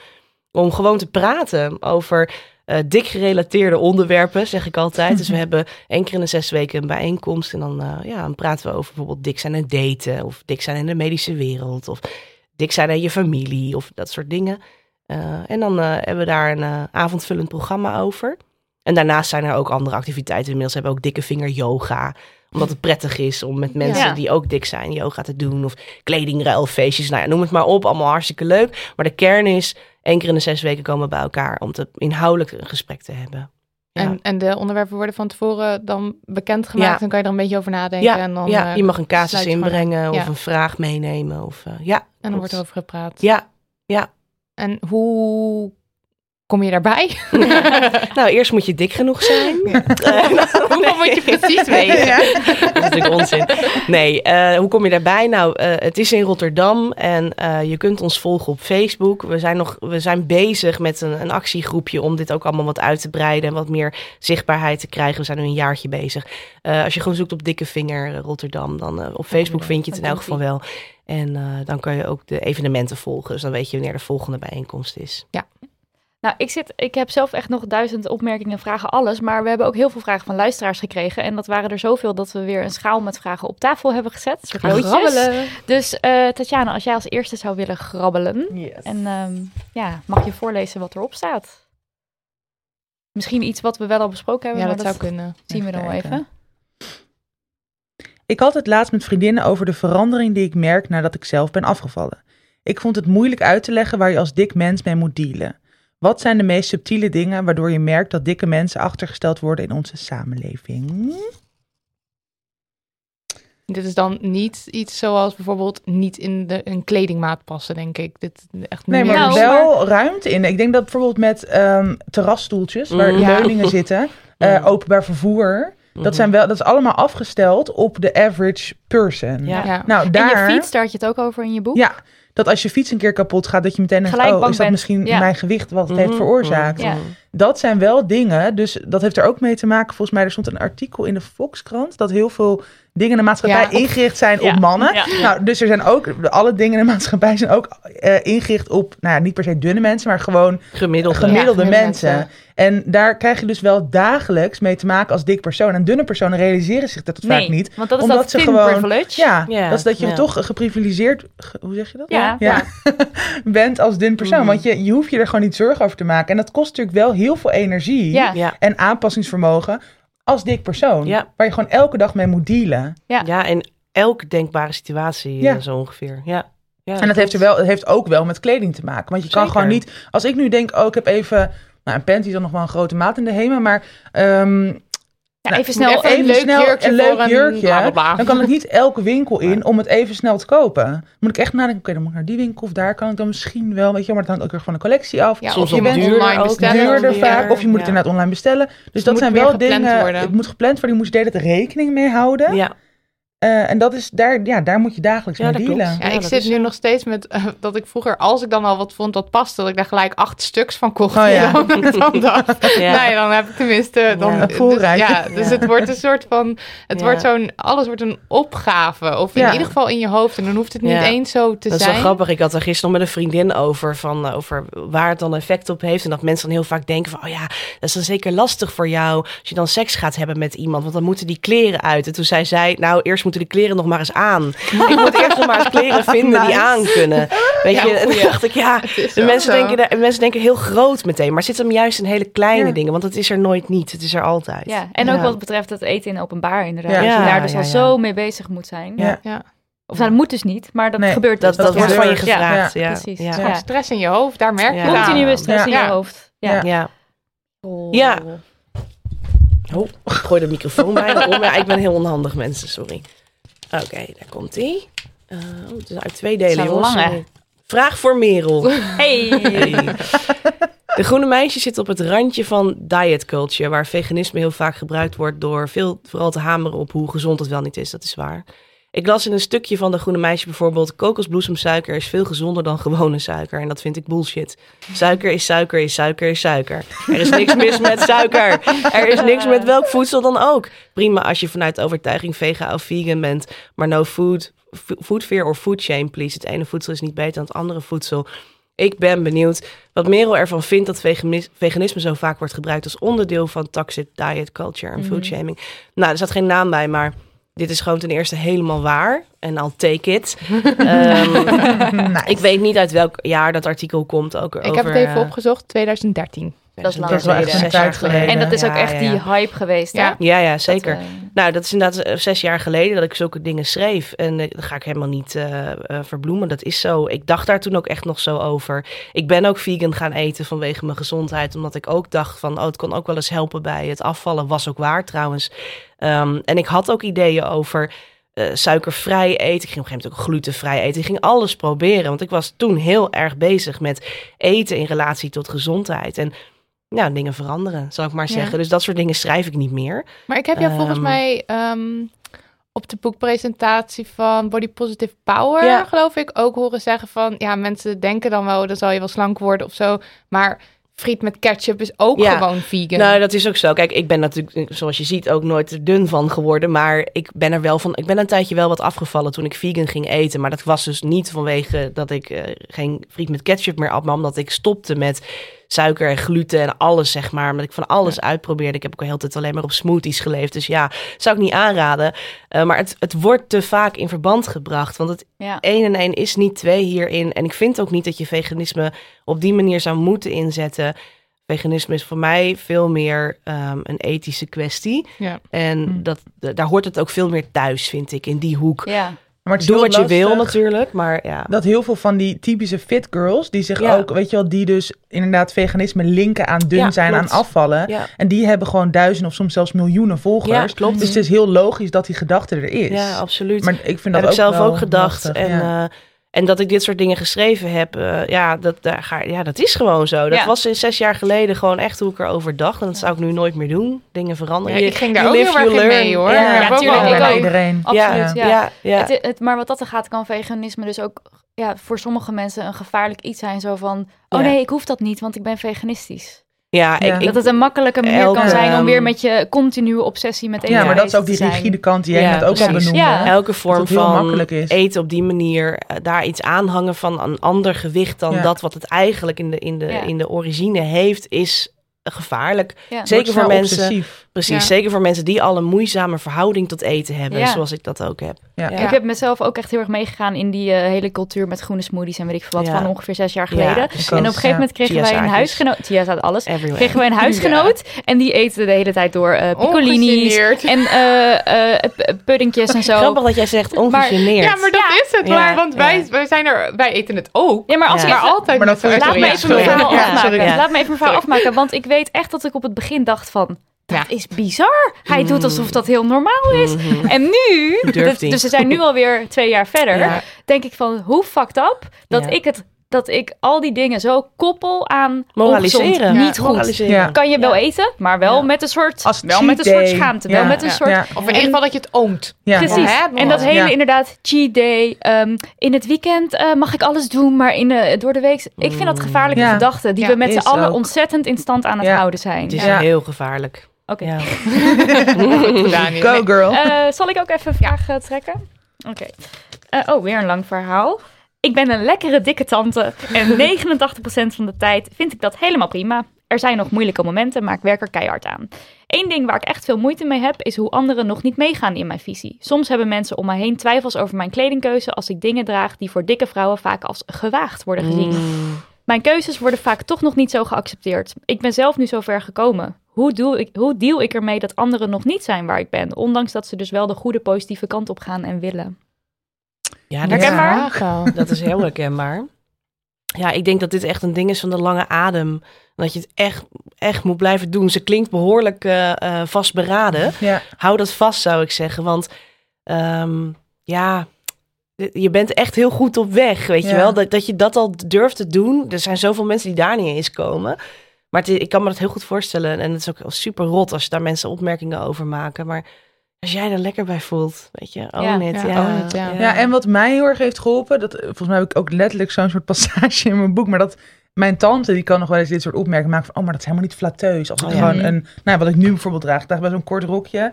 Om gewoon te praten over eh, dik gerelateerde onderwerpen, zeg ik altijd. Dus we [laughs] hebben één keer in de zes weken een bijeenkomst. En dan, eh, ja, dan praten we over bijvoorbeeld dik zijn en daten. Of dik zijn in de medische wereld. Of dik zijn aan je familie. Of dat soort dingen. Eh, en dan eh, hebben we daar een eh, avondvullend programma over. En daarnaast zijn er ook andere activiteiten. Inmiddels hebben we ook dikke vinger yoga. Omdat het prettig is om met mensen Ja. die ook dik zijn yoga te doen. Of kledingruilfeestjes. Nou ja, noem het maar op. Allemaal hartstikke leuk. Maar de kern is, één keer in de zes weken komen we bij elkaar. Om te inhoudelijk een gesprek te hebben. Ja. En, en de onderwerpen worden van tevoren dan bekendgemaakt. Ja. Dan kan je er een beetje over nadenken. Ja, en dan, ja eh, je mag een casus inbrengen. Of een vraag meenemen. Of, eh, ja, En dan wordt er over gepraat. Ja, ja. En hoe kom je daarbij? [laughs] nou, eerst moet je dik genoeg zijn. [laughs] Hoeveel moet je precies wegen? Dat natuurlijk onzin. Nee, eh, hoe kom je daarbij? Nou, eh, het is in Rotterdam en eh, je kunt ons volgen op Facebook. We zijn, nog, we zijn bezig met een, een actiegroepje om dit ook allemaal wat uit te breiden en wat meer zichtbaarheid te krijgen. We zijn nu een jaartje bezig. Eh, als je gewoon zoekt op Dikke Vinger Rotterdam, dan op Facebook vind je het in elk geval wel. En eh, dan kan je ook de evenementen volgen. Dus dan weet je wanneer de volgende bijeenkomst is. Nou, ik, zit, ik heb zelf echt nog duizend opmerkingen, vragen, alles. Maar we hebben ook heel veel vragen van luisteraars gekregen. En dat waren er zoveel dat we weer een schaal met vragen op tafel hebben gezet. Grabbelen. Dus eh Tatjana, als jij als eerste zou willen grabbelen. Yes. En ehm, ja, mag je voorlezen wat erop staat? Misschien iets wat we wel al besproken hebben. Ja, maar dat zou kunnen. zien we dan wel even. Ik had het laatst met vriendinnen over de verandering die ik merk nadat ik zelf ben afgevallen. Ik vond het moeilijk uit te leggen waar je als dik mens mee moet dealen. Wat zijn de meest subtiele dingen waardoor je merkt dat dikke mensen achtergesteld worden in onze samenleving? Dit is dan niet iets zoals bijvoorbeeld niet in de, een kledingmaat passen, denk ik. Dit echt Nee, maar meer- Nou, wel ruimte in. Ik denk dat bijvoorbeeld met ehm, terrasstoeltjes, waar Mm. Ja. leuningen zitten, [laughs] eh, Mm. openbaar vervoer, dat, zijn wel, dat is allemaal afgesteld op de average person. Ja. Ja. Nou, En daar... je fiets, daar had je het ook over in je boek. Ja, dat als je fiets een keer kapot gaat, dat je meteen denkt, Gelijk oh, is dat bent. misschien Ja. mijn gewicht wat het heeft Mhm, veroorzaakt? Ja. Dat zijn wel dingen, dus dat heeft er ook mee te maken. Volgens mij, er stond een artikel in de Volkskrant dat heel veel dingen in de maatschappij Ja, op- ingericht zijn Ja, op mannen. ja. Nou, dus er zijn ook, alle dingen in de maatschappij zijn ook eh, ingericht op, nou ja, niet per se dunne mensen, maar gewoon Gemiddelde. mensen. mensen. En daar krijg je dus wel dagelijks mee te maken als dik persoon. En dunne personen realiseren zich dat vaak niet. want dat is omdat dat ze gewoon- privilege. Ja, Ja, dat is dat je ja. toch geprivilegeerd, ge- hoe zeg je dat? Ja. ja. [laughs] bent als dun persoon. Mhm. Want je, je hoeft je er gewoon niet zorgen over te maken. En dat kost natuurlijk wel heel veel energie Ja. Ja. en aanpassingsvermogen als dik persoon. Ja. Waar je gewoon elke dag mee moet dealen. Ja. Ja, in elke denkbare situatie Ja. eh, zo ongeveer. Ja. ja en dat heeft, er wel, dat heeft ook wel met kleding te maken. Want je kan Zeker. gewoon niet... Als ik nu denk, oh, ik heb even... Nou, een panty is dan nog wel een grote maat in de HEMA. Maar ehm, Ja, Nou, even snel. even een leuk snel jurkje een leuk voor een jurkje. bla, bla, bla. Dan kan ik niet elke winkel in om het even snel te kopen. Moet ik echt nadenken, oké, dan moet ik naar die winkel of daar kan ik dan misschien wel, weet je, maar het hangt ook weer van de collectie af. Ja, Soms of je bent duurder online bestellen. duurder vaak, of je moet het inderdaad online bestellen. Dus dat moet zijn wel gepland dingen, worden. het moet gepland worden, je moet je de hele tijd rekening mee houden. Ja, Eh, en dat is, daar, ja, daar moet je dagelijks Ja, mee dealen. Ja, Ja, ik zit is nu nog steeds met eh, dat ik vroeger, als ik dan al wat vond dat paste, dat ik daar gelijk acht stuks van kocht. Oh ja. [laughs] Dan, dan dacht, [laughs] Ja. nee, dan heb ik tenminste dan, Ja. Dus, ja, dus het wordt een soort van, het Ja. wordt zo'n, alles wordt een opgave. Of in Ja. ieder geval in je hoofd. En dan hoeft het niet Ja. eens zo te dat is zijn. wel grappig. Ik had er gisteren nog met een vriendin over, van, eh, over waar het dan effect op heeft. En dat mensen dan heel vaak denken van, oh ja, dat is dan zeker lastig voor jou als je dan seks gaat hebben met iemand. Want dan moeten die kleren uit. En toen zei zij, nou, eerst moeten de kleren nog maar eens aan. [laughs] ik moet eerst nog maar eens kleren vinden die aan kunnen. Weet Ja, je, en toen dacht ik, ja, de mensen denken, daar- mensen denken heel groot meteen. Maar het zit hem juist in hele kleine Ja. dingen. Want het is er nooit niet. Het is er altijd. Ja, en ook Ja. wat betreft het eten in openbaar inderdaad. Ja. Dat je daar dus ja, al ja. zo mee bezig moet zijn. Ja. Ja. Of nou, dat moet dus niet, maar dat Nee, gebeurt Dat, dus. dat, wordt van je. Ja. gevraagd. Ja, precies. Ja. Ja. Stress in je hoofd, daar merk je Ja. Continue stress in je hoofd. Ja. Ja. ja. Oh. Ja. Oh, ik gooi de microfoon bijna om. Ja, ik ben heel onhandig, mensen, sorry. Oké, daar komt ie. oh, het is uit twee delen, jongens. Sorry. Vraag voor Merel. [laughs] Hey. Hey. De groene meisje zit op het randje van diet culture, waar veganisme heel vaak gebruikt wordt door veel vooral te hameren op hoe gezond het wel niet is. Dat is waar. Ik las in een stukje van de groene meisje bijvoorbeeld: kokosbloesemsuiker is veel gezonder dan gewone suiker. En dat vind ik bullshit. Suiker is suiker is suiker is suiker. Er is niks mis met suiker. Er is niks met welk voedsel dan ook. Prima als je vanuit overtuiging vega of vegan bent, maar no food, food fear or food shame, please. Het ene voedsel is niet beter dan het andere voedsel. Ik ben benieuwd wat Merel ervan vindt dat veganis- veganisme zo vaak wordt gebruikt als onderdeel van toxic diet culture en food shaming. Nou, er staat geen naam bij, maar dit is gewoon ten eerste helemaal waar. En I'll take it. [laughs] Ehm, Ik weet niet uit welk jaar dat artikel komt. Ook Ik over, heb het even eh, opgezocht, 2013. Dat is lang Dat is wel echt geleden. een tijd geleden. En dat is ook echt ja, die hype geweest, hè? Ja. Ja, ja, zeker. Dat, eh, Nou, dat is inderdaad eh, zes jaar geleden dat ik zulke dingen schreef. En eh, dat ga ik helemaal niet eh, eh, verbloemen. Dat is zo. Ik dacht daar toen ook echt nog zo over. Ik ben ook vegan gaan eten vanwege mijn gezondheid. Omdat ik ook dacht van, oh, het kon ook wel eens helpen bij het afvallen. Was ook waar trouwens. Ehm, en ik had ook ideeën over eh, suikervrij eten. Ik ging op een gegeven moment ook glutenvrij eten. Ik ging alles proberen. Want ik was toen heel erg bezig met eten in relatie tot gezondheid. En ja, dingen veranderen, zal ik maar Ja. zeggen. Dus dat soort dingen schrijf ik niet meer. Maar ik heb jou volgens Ehm. mij ehm, op de boekpresentatie van Body Positive Power, Ja. geloof ik, ook horen zeggen van, ja, mensen denken dan wel, dan zal je wel slank worden of zo, maar friet met ketchup is ook Ja. gewoon vegan. Nou, dat is ook zo. Kijk, ik ben natuurlijk, zoals je ziet, ook nooit er dun van geworden. Maar ik ben er wel van. Ik ben een tijdje wel wat afgevallen toen ik vegan ging eten. Maar dat was dus niet vanwege dat ik eh, geen friet met ketchup meer at. Maar omdat ik stopte met suiker en gluten en alles, zeg maar. Omdat ik van alles uitprobeerde. Ik heb ook de hele tijd alleen maar op smoothies geleefd. Dus ja, zou ik niet aanraden. Eh, maar het, het wordt te vaak in verband gebracht. Want het Ja. één en één is niet twee hierin. En ik vind ook niet dat je veganisme op die manier zou moeten inzetten. Veganisme is voor mij veel meer ehm, een ethische kwestie. Ja. En Hm. dat, daar hoort het ook veel meer thuis, vind ik, in die hoek. Ja. Maar het is Doe wat je wil natuurlijk, maar ja. Dat heel veel van die typische fit girls, die zich Ja. ook, weet je wel, die dus inderdaad veganisme linken aan dun Ja, zijn, klopt. aan afvallen. Ja. En die hebben gewoon duizenden of soms zelfs miljoenen volgers. Ja, klopt. Dus het is heel logisch dat die gedachte er is. Ja, absoluut. Maar ik vind dat heb ik ook zelf wel ook gedacht. lastig, en, ja. En dat ik dit soort dingen geschreven heb, eh, ja, dat, daar ga, ja, dat is gewoon zo. Dat Ja. was in zes jaar geleden gewoon echt hoe ik erover dacht. En dat zou ik nu nooit meer doen. Dingen veranderen. Ja, ik ging daar you ook heel erg mee, hoor. Ja, Ja, Ja, heb ook tuurlijk, wel ik bij ook. iedereen. Absoluut, ja. ja, ja. Het, het, maar wat dat er gaat, kan veganisme dus ook ja, voor sommige mensen een gevaarlijk iets zijn. Zo van, oh Ja. nee, ik hoef dat niet, want ik ben veganistisch. Ja, Ja. Ik, ik, dat het een makkelijke manier elke, kan zijn om weer met je continue obsessie met eten Ja, maar dat is ook die te rigide kant die jij Ja, net ook al precies. benoemde. Ja. elke vorm van eten op die manier, eh, daar iets aanhangen van een ander gewicht dan Ja. dat wat het eigenlijk in de, in de, Ja. in de origine heeft, is gevaarlijk. Ja. Zeker voor mensen, obsessief. Precies, Ja. zeker voor mensen die al een moeizame verhouding tot eten hebben, Ja. zoals ik dat ook heb. Ja. Ja. Ik heb mezelf ook echt heel erg meegegaan in die eh, hele cultuur met groene smoothies en weet ik veel wat Ja. van ongeveer zes jaar Ja, geleden. en op een gegeven moment kregen wij een huisgenoot, Chia staat alles, Everywhere. kregen wij een huisgenoot en die eten de hele tijd door eh piccolini's en eh, eh, p- puddingjes en zo. Grappig dat jij zegt ongegeneerd. Ja, maar dat Ja. is het. Ja. Maar, want wij, Ja. wij, zijn er, wij eten het ook. Ja, maar als Ja. ik Maar altijd Maar dat Laat me even mijn verhaal afmaken. Laat me even mijn verhaal afmaken. Want ik weet echt dat ik op het begin dacht van... Dat Ja. is bizar. Hij doet alsof dat heel normaal is. Mhm. En nu, dus, dus we zijn nu [laughs] alweer twee jaar verder, Ja. denk ik van hoe fucked up dat Ja. ik het dat ik al die dingen zo koppel aan Moraliseren. ongezond, niet goed. Moraliseren. Ja. Kan je wel Ja. eten, maar wel Ja. met een soort, Als wel met een soort schaamte, Ja. wel met een Ja. soort Ja. Of in ieder geval dat je het oomt. Ja. Precies. En dat hele Ja. inderdaad, cheat day. ehm, in het weekend eh, mag ik alles doen, maar in de, door de week... Ik vind dat gevaarlijke Ja. gedachten die Ja, we met z'n allen ontzettend in stand aan het Ja. houden zijn. Het is Ja. heel gevaarlijk. Oké. Ja. [laughs] Go girl. Eh, zal ik ook even vragen trekken? Oké. Eh, oh, weer een lang verhaal. Ik ben een lekkere dikke tante en [laughs] 89% van de tijd vind ik dat helemaal prima. Er zijn nog moeilijke momenten, maar ik werk er keihard aan. Eén ding waar ik echt veel moeite mee heb, is hoe anderen nog niet meegaan in mijn visie. Soms hebben mensen om me heen twijfels over mijn kledingkeuze als ik dingen draag die voor dikke vrouwen vaak als gewaagd worden gezien. Mm. Mijn keuzes worden vaak toch nog niet zo geaccepteerd. Ik ben zelf nu zo ver gekomen. Hoe, doe ik, hoe deal ik ermee dat anderen nog niet zijn waar ik ben, ondanks dat ze dus wel de goede positieve kant op gaan en willen? Ja, dat, Herkenbaar? dat is heel herkenbaar. Ja, ik denk dat dit echt een ding is van de lange adem. Dat je het echt, echt moet blijven doen. Ze klinkt behoorlijk eh, eh, vastberaden. Ja. Hou dat vast, zou ik zeggen. Want ehm, ja, je bent echt heel goed op weg, weet je wel. Dat, dat je dat al durft te doen. Er zijn zoveel mensen die daar niet eens komen. Maar het, ik kan me dat heel goed voorstellen. En het is ook super rot als daar mensen opmerkingen over maken. Maar als jij er lekker bij voelt, weet je, own Ja, it. ja, Ja, own it, ja. Ja, en wat mij heel erg heeft geholpen, dat, volgens mij heb ik ook letterlijk zo'n soort passage in mijn boek, maar dat mijn tante, die kan nog wel eens dit soort opmerkingen maken van, oh, maar dat is helemaal niet flatteus. Als ik Oh, ja. gewoon een, nou, wat ik nu bijvoorbeeld draag, ik draag bij zo'n kort rokje,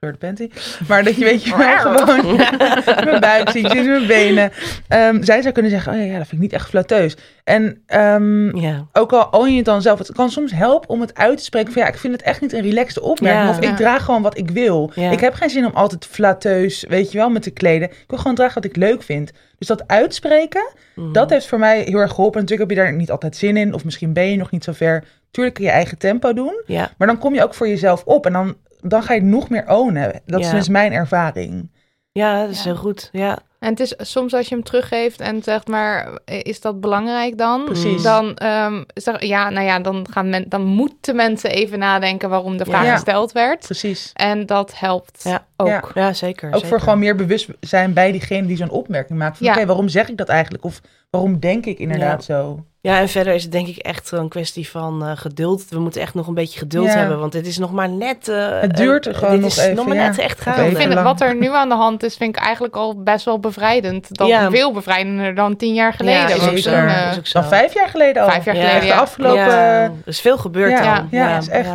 gescheurde panty, maar dat je weet je wel [laughs] gewoon [laughs] mijn buik ziet, je ziet mijn benen. Ehm, zij zou kunnen zeggen, oh ja, ja, dat vind ik niet echt flatteus. En ehm, ja. ook al own je het dan zelf, het kan soms helpen om het uit te spreken van ja, ik vind het echt niet een relaxte opmerking. Ja. of ik Ja. draag gewoon wat ik wil. Ja. Ik heb geen zin om altijd flateus, weet je wel, met te kleden. Ik wil gewoon dragen wat ik leuk vind. Dus dat uitspreken, Mhm. dat heeft voor mij heel erg geholpen. Natuurlijk heb je daar niet altijd zin in, of misschien ben je nog niet zo ver. Tuurlijk kun je eigen tempo doen, Ja, maar dan kom je ook voor jezelf op en dan, dan ga je het nog meer ownen. Dat is dus mijn ervaring. ja, dat is Ja. heel goed. Ja, En het is soms als je hem teruggeeft en zegt maar, is dat belangrijk dan? Precies. Dan, ehm, zeg, ja, nou ja, dan, gaan men, dan moeten mensen even nadenken waarom de vraag Ja. gesteld werd. Precies. En dat helpt Ja. ook. Ja. ja zeker. Ook zeker. voor gewoon meer bewustzijn bij diegene die zo'n opmerking maakt. Van oké, waarom zeg ik dat eigenlijk? Of waarom denk ik inderdaad zo? Ja, en verder is het denk ik echt een kwestie van eh, geduld. We moeten echt nog een beetje geduld Ja. hebben, want het is nog maar net... eh, Het duurt eh, gewoon dit nog is even, nog maar ja. net echt gaande. Ik vind het, wat er nu aan de hand is, vind ik eigenlijk al best wel bevrijdend. Dan Ja. veel bevrijdender dan tien jaar geleden. Ja, is ook zo. eh, is ook zo. Dan vijf jaar geleden al. Vijf jaar Ja. geleden, Echt de ja. afgelopen... Ja, er is veel gebeurd Ja, dan. ja, is echt.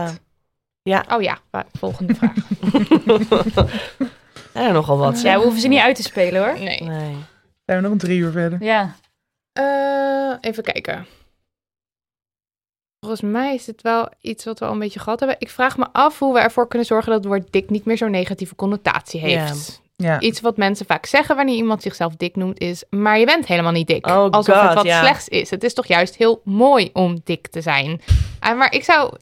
Oh ja, volgende vraag. [laughs] Ja, nogal wat. Ja, we hoeven ze niet uit te spelen hoor. Nee. Nee. Zijn we nog een drie uur verder. Ja. Eh, even kijken. Volgens mij is dit wel iets wat we al een beetje gehad hebben. Ik vraag me af hoe we ervoor kunnen zorgen dat het woord dik niet meer zo'n negatieve connotatie heeft. Iets wat mensen vaak zeggen wanneer iemand zichzelf dik noemt is... maar je bent helemaal niet dik. Oh Alsof God, het wat slechts is. Het is toch juist heel mooi om dik te zijn. Ah, maar ik zou...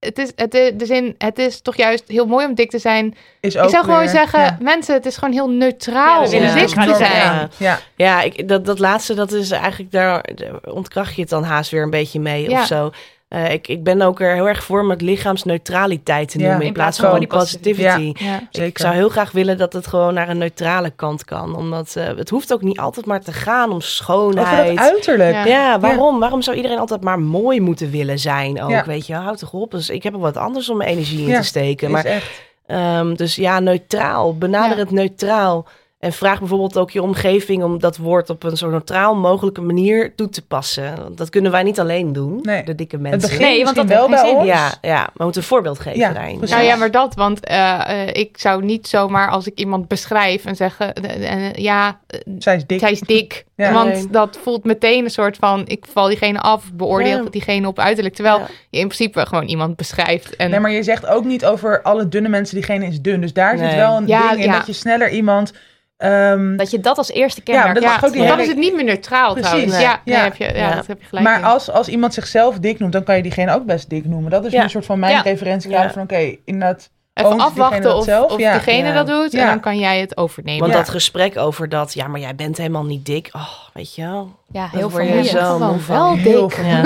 Het is, het, is- de zin, het is toch juist heel mooi om dik te zijn. Is ik zou gewoon weer- zeggen, ja. mensen, het is gewoon heel neutraal Ja, om dik te zijn. Ja. Ja. Ja, ik, dat, dat laatste, dat is eigenlijk, daar daar ontkracht je het dan haast weer een beetje mee Ja. of zo. Eh, ik, ik ben ook er heel erg voor om het lichaamsneutraliteit te noemen in, In plaats van body positivity. Ja. Ik Zeker. zou heel graag willen dat het gewoon naar een neutrale kant kan. Omdat eh, het hoeft ook niet altijd maar te gaan om Over schoonheid. dat uiterlijk. Ja. Waarom? Waarom zou iedereen altijd maar mooi moeten willen zijn ook? Weet je, houd toch op. Dus ik heb er wat anders om mijn energie in te steken. Maar, ehm, dus ja, neutraal. Benader het neutraal. En vraag bijvoorbeeld ook je omgeving om dat woord op een zo neutraal mogelijke manier toe te passen. Want Dat kunnen wij niet alleen doen, Nee. de dikke Het mensen. begint Nee, want dat wel bij ons. Ja, ja, maar we moeten een voorbeeld geven Ja, daarin. precies. Nou ja, maar dat, want eh, eh, ik zou niet zomaar als ik iemand beschrijf en zeggen, eh, ja, Zij is dik. zij is dik. Ja. Want Nee. dat voelt meteen een soort van, ik val diegene af, beoordeel Ja. diegene op uiterlijk. Terwijl Ja. je in principe gewoon iemand beschrijft. En Nee, maar je zegt ook niet over alle dunne mensen, diegene is dun. Dus daar zit wel een Ja, ding in ja. dat je sneller iemand... ehm, Dat je dat als eerste Ja, kenmerk dat ja, die dan is het niet meer neutraal Precies. trouwens. Nee. Ja, nee, heb je, ja, Ja. dat heb je gelijk maar in. als, als iemand zichzelf dik noemt, dan kan je diegene ook best dik noemen. Dat is Ja. een soort van mijn Ja. referentiekader Ja. van oké, inderdaad... Even afwachten dat of, zelf? of Ja. dat doet en dan kan jij het overnemen. Want Ja. dat gesprek over dat, ja, maar jij bent helemaal niet dik. Oh, weet je wel. Ja, Dat heel vermoeiend. van. wel Heel dik. veel. [laughs] Ja.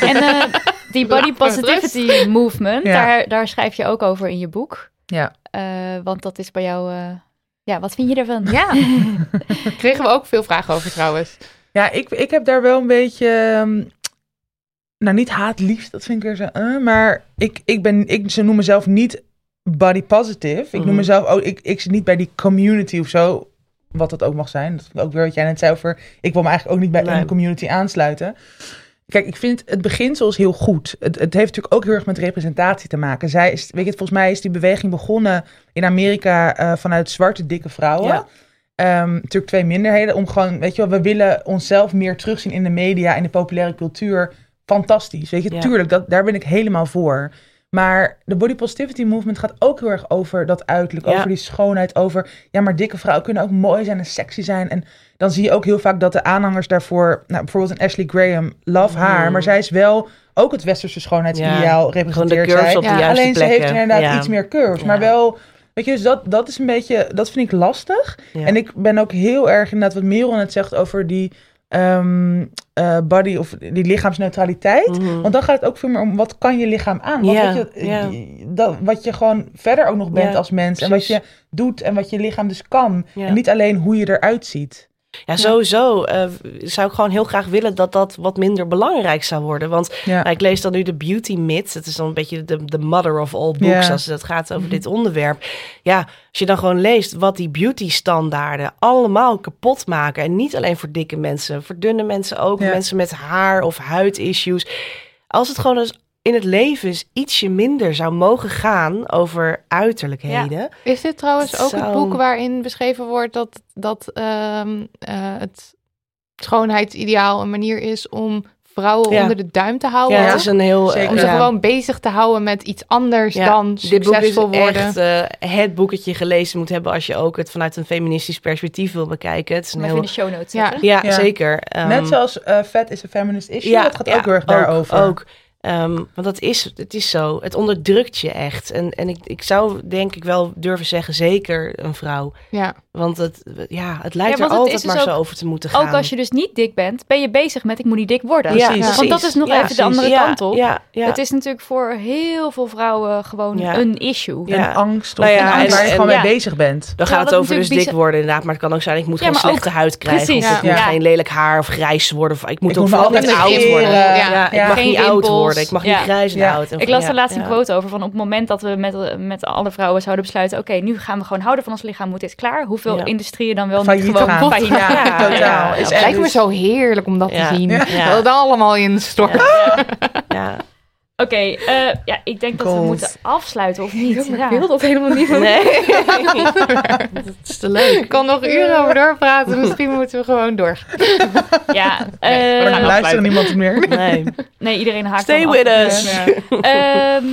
En eh, die body positivity movement, Ja. daar, daar schrijf je ook over in je boek. Ja. Eh, want dat is bij jou... ja, wat vind je ervan? Ja, [laughs] kregen we ook veel vragen over trouwens. Ja, ik, ik heb daar wel een beetje... ehm, nou, niet haat-liefst, dat vind ik weer zo... eh, maar ik, ik ben... Ik, ze noemen mezelf niet body positive. Ik Mhm. noem mezelf ook... Ik, ik zit niet bij die community of zo. Wat dat ook mag zijn. Dat ook weer wat jij net zei over... Ik wil me eigenlijk ook niet bij Nee. een community aansluiten. Kijk, ik vind het beginsel is heel goed. Het, het heeft natuurlijk ook heel erg met representatie te maken. Zij is, weet je, volgens mij is die beweging begonnen in Amerika eh, vanuit zwarte dikke vrouwen. Ja. Ehm, natuurlijk twee minderheden. Om gewoon, weet je wel, we willen onszelf meer terugzien in de media, in de populaire cultuur. Fantastisch. Weet je, Ja. tuurlijk, dat, daar ben ik helemaal voor. Maar de body positivity movement gaat ook heel erg over dat uiterlijk, Ja. over die schoonheid, over ja, maar dikke vrouwen kunnen ook mooi zijn en sexy zijn. En dan zie je ook heel vaak dat de aanhangers daarvoor, nou, bijvoorbeeld een Ashley Graham, love haar, Mm. maar zij is wel ook het westerse schoonheidsideaal Ja, Gewoon de representeert zij. Ja. Alleen ze heeft inderdaad Ja. iets meer curves, maar wel, weet je, dus dat, dat is een beetje, dat vind ik lastig. En ik ben ook heel erg inderdaad wat Merel net zegt over die ehm, eh, body of die lichaamsneutraliteit. Mhm. Want dan gaat het ook veel meer om wat kan je lichaam aan? Want weet je, dat, wat je gewoon verder ook nog bent als mens. En wat je doet en wat je lichaam dus kan. En niet alleen hoe je eruit ziet. Ja, sowieso eh, zou ik gewoon heel graag willen dat dat wat minder belangrijk zou worden. Want Ja. nou, ik lees dan nu de Beauty Myth. Het is dan een beetje de, de mother of all books Ja. Mhm. als het gaat over dit onderwerp. Ja, als je dan gewoon leest wat die beauty standaarden allemaal kapot maken. En niet alleen voor dikke mensen, voor dunne mensen ook. Ja. Mensen met haar of huidissues. Als het gewoon eens in het leven eens ietsje minder zou mogen gaan over uiterlijkheden. Is dit trouwens ook het boek waarin beschreven wordt dat, dat ehm, eh, het schoonheidsideaal een manier is om vrouwen Ja. onder de duim te houden? Ja, het is een heel... Zeker. Om ze ja. gewoon bezig te houden met iets anders Ja, dan Dit boek is succesvol worden. echt eh, het boek dat je gelezen moet hebben als je ook het vanuit een feministisch perspectief wil bekijken. Het is een Even in heel... de show notes Ja. Ja, Ja. zeker. Ehm, Net zoals eh Fat is a Feminist Issue. ja, dat gaat ja, ook heel erg daarover. Ook. Ehm, want dat is, het is zo. Het onderdrukt je echt. En, en ik, ik zou denk ik wel durven zeggen, zeker een vrouw. Ja. Want het, ja, het lijkt Ja, er het altijd is dus maar zo over te moeten gaan. Ook als je dus niet dik bent, ben je bezig met ik moet niet dik worden. Ja, Precies. Want dat is nog Ja, even de andere kant op. Ja, ja. Het is natuurlijk voor heel veel vrouwen gewoon Ja. een issue. Ja. Een angst of Nou ja, een angst en- waar je gewoon ja. mee bezig bent. Dan Ja, gaat het over dus dik worden inderdaad. Maar het kan ook zijn, ik moet Ja, geen maar slechte ook- huid krijgen. Precies, Of ik ja. moet geen lelijk haar of grijs worden. Of ik moet Ik ook vooral niet altijd oud worden. Ja. Ik mag Geen niet oud rimpels. Worden. Ik mag Ja. niet grijs en Ja. oud. En Ik las ja, er laatst een ja. quote over van op het moment dat we met, met alle vrouwen zouden besluiten, oké, nu gaan we gewoon houden van ons lichaam, moet dit klaar. Hoeveel Ja. industrieën dan wel niet gewoon gaan. failliet Het lijkt me zo heerlijk om dat Ja. te zien. Ja. Dat het allemaal instort. Ja. [laughs] Oké, eh, ja, ik denk dat we moeten afsluiten of niet. Ja. Ik wil dat helemaal niet. Nee. [laughs] dat is te leuk. Ik kan nog uren over doorpraten. Misschien moeten we gewoon door. Ja, Maar eh, dan luistert niemand meer. Nee. nee, iedereen haakt Stay with af. us. Ja. Ehm,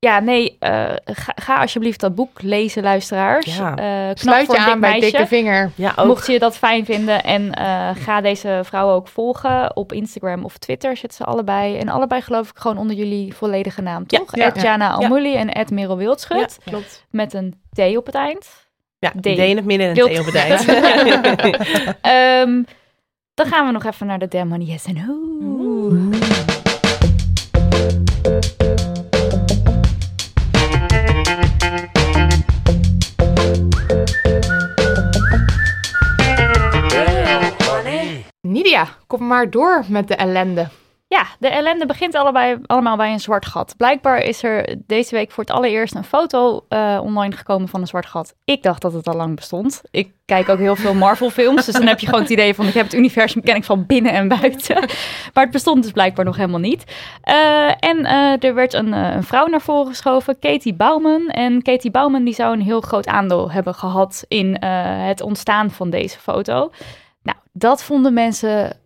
ja, nee, eh, ga, ga alsjeblieft dat boek lezen, luisteraars. Ja. Knap Sluit je aan bij dikke vinger. Ja, ook. Mocht je dat fijn vinden en eh, ga deze vrouwen ook volgen op Instagram of Twitter zitten ze allebei. En allebei geloof ik gewoon onder jullie volledige naam, Ja, toch? ja. Ed Jana Almouli en Ed Merel Wildschut. Ja, klopt. Met een T op het eind. Ja, D. D in het midden en een T op het eind. [laughs] [laughs] Ehm, dan gaan we nog even naar de Money Yes and No. Kom maar door met de ellende. Ja, de ellende begint allebei, allemaal bij een zwart gat. Blijkbaar is er deze week voor het allereerst een foto eh, online gekomen van een zwart gat. Ik dacht dat het al lang bestond. Ik kijk ook heel veel Marvel films, dus dan heb je gewoon het idee van ik heb het universum ken ik van binnen en buiten. [laughs] Maar het bestond dus blijkbaar nog helemaal niet. Eh, en eh, er werd een, vrouw naar voren geschoven, Katie Bouwman. En Katie Bouwman die zou een heel groot aandeel hebben gehad in het ontstaan van deze foto. Dat vonden mensen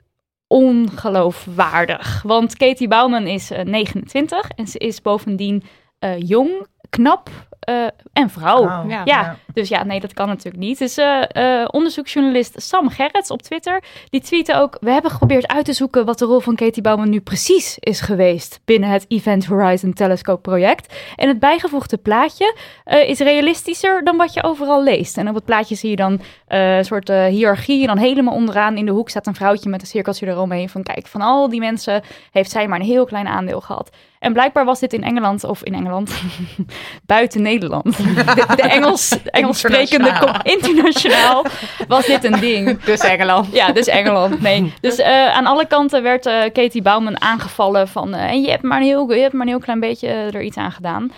ongeloofwaardig. Want Katie Bouwman is eh, 29 en ze is bovendien eh, jong, knap eh, en vrouw. Ja. Ja, dus ja, nee, dat kan natuurlijk niet. Dus eh, eh, onderzoeksjournalist Sam Gerrits op Twitter, die tweette ook... We hebben geprobeerd uit te zoeken wat de rol van Katie Bouwman nu precies is geweest... binnen het Event Horizon Telescope project. En het bijgevoegde plaatje is realistischer dan wat je overal leest. En op het plaatje zie je dan een soort hiërarchie. En dan helemaal onderaan in de hoek staat een vrouwtje met een cirkeltje eromheen. Van kijk, van al die mensen heeft zij maar een heel klein aandeel gehad. En blijkbaar was dit in Engeland, of in Engeland, [laughs] buiten Nederland. De, de Engels, [laughs] Engels sprekende, Internationaal. was dit een ding. [laughs] Dus Engeland. Ja, dus Engeland. Nee. Dus eh, aan alle kanten werd eh, Katie Bouwman aangevallen van... eh, en je hebt, maar een heel, je hebt maar een heel klein beetje er iets aan gedaan.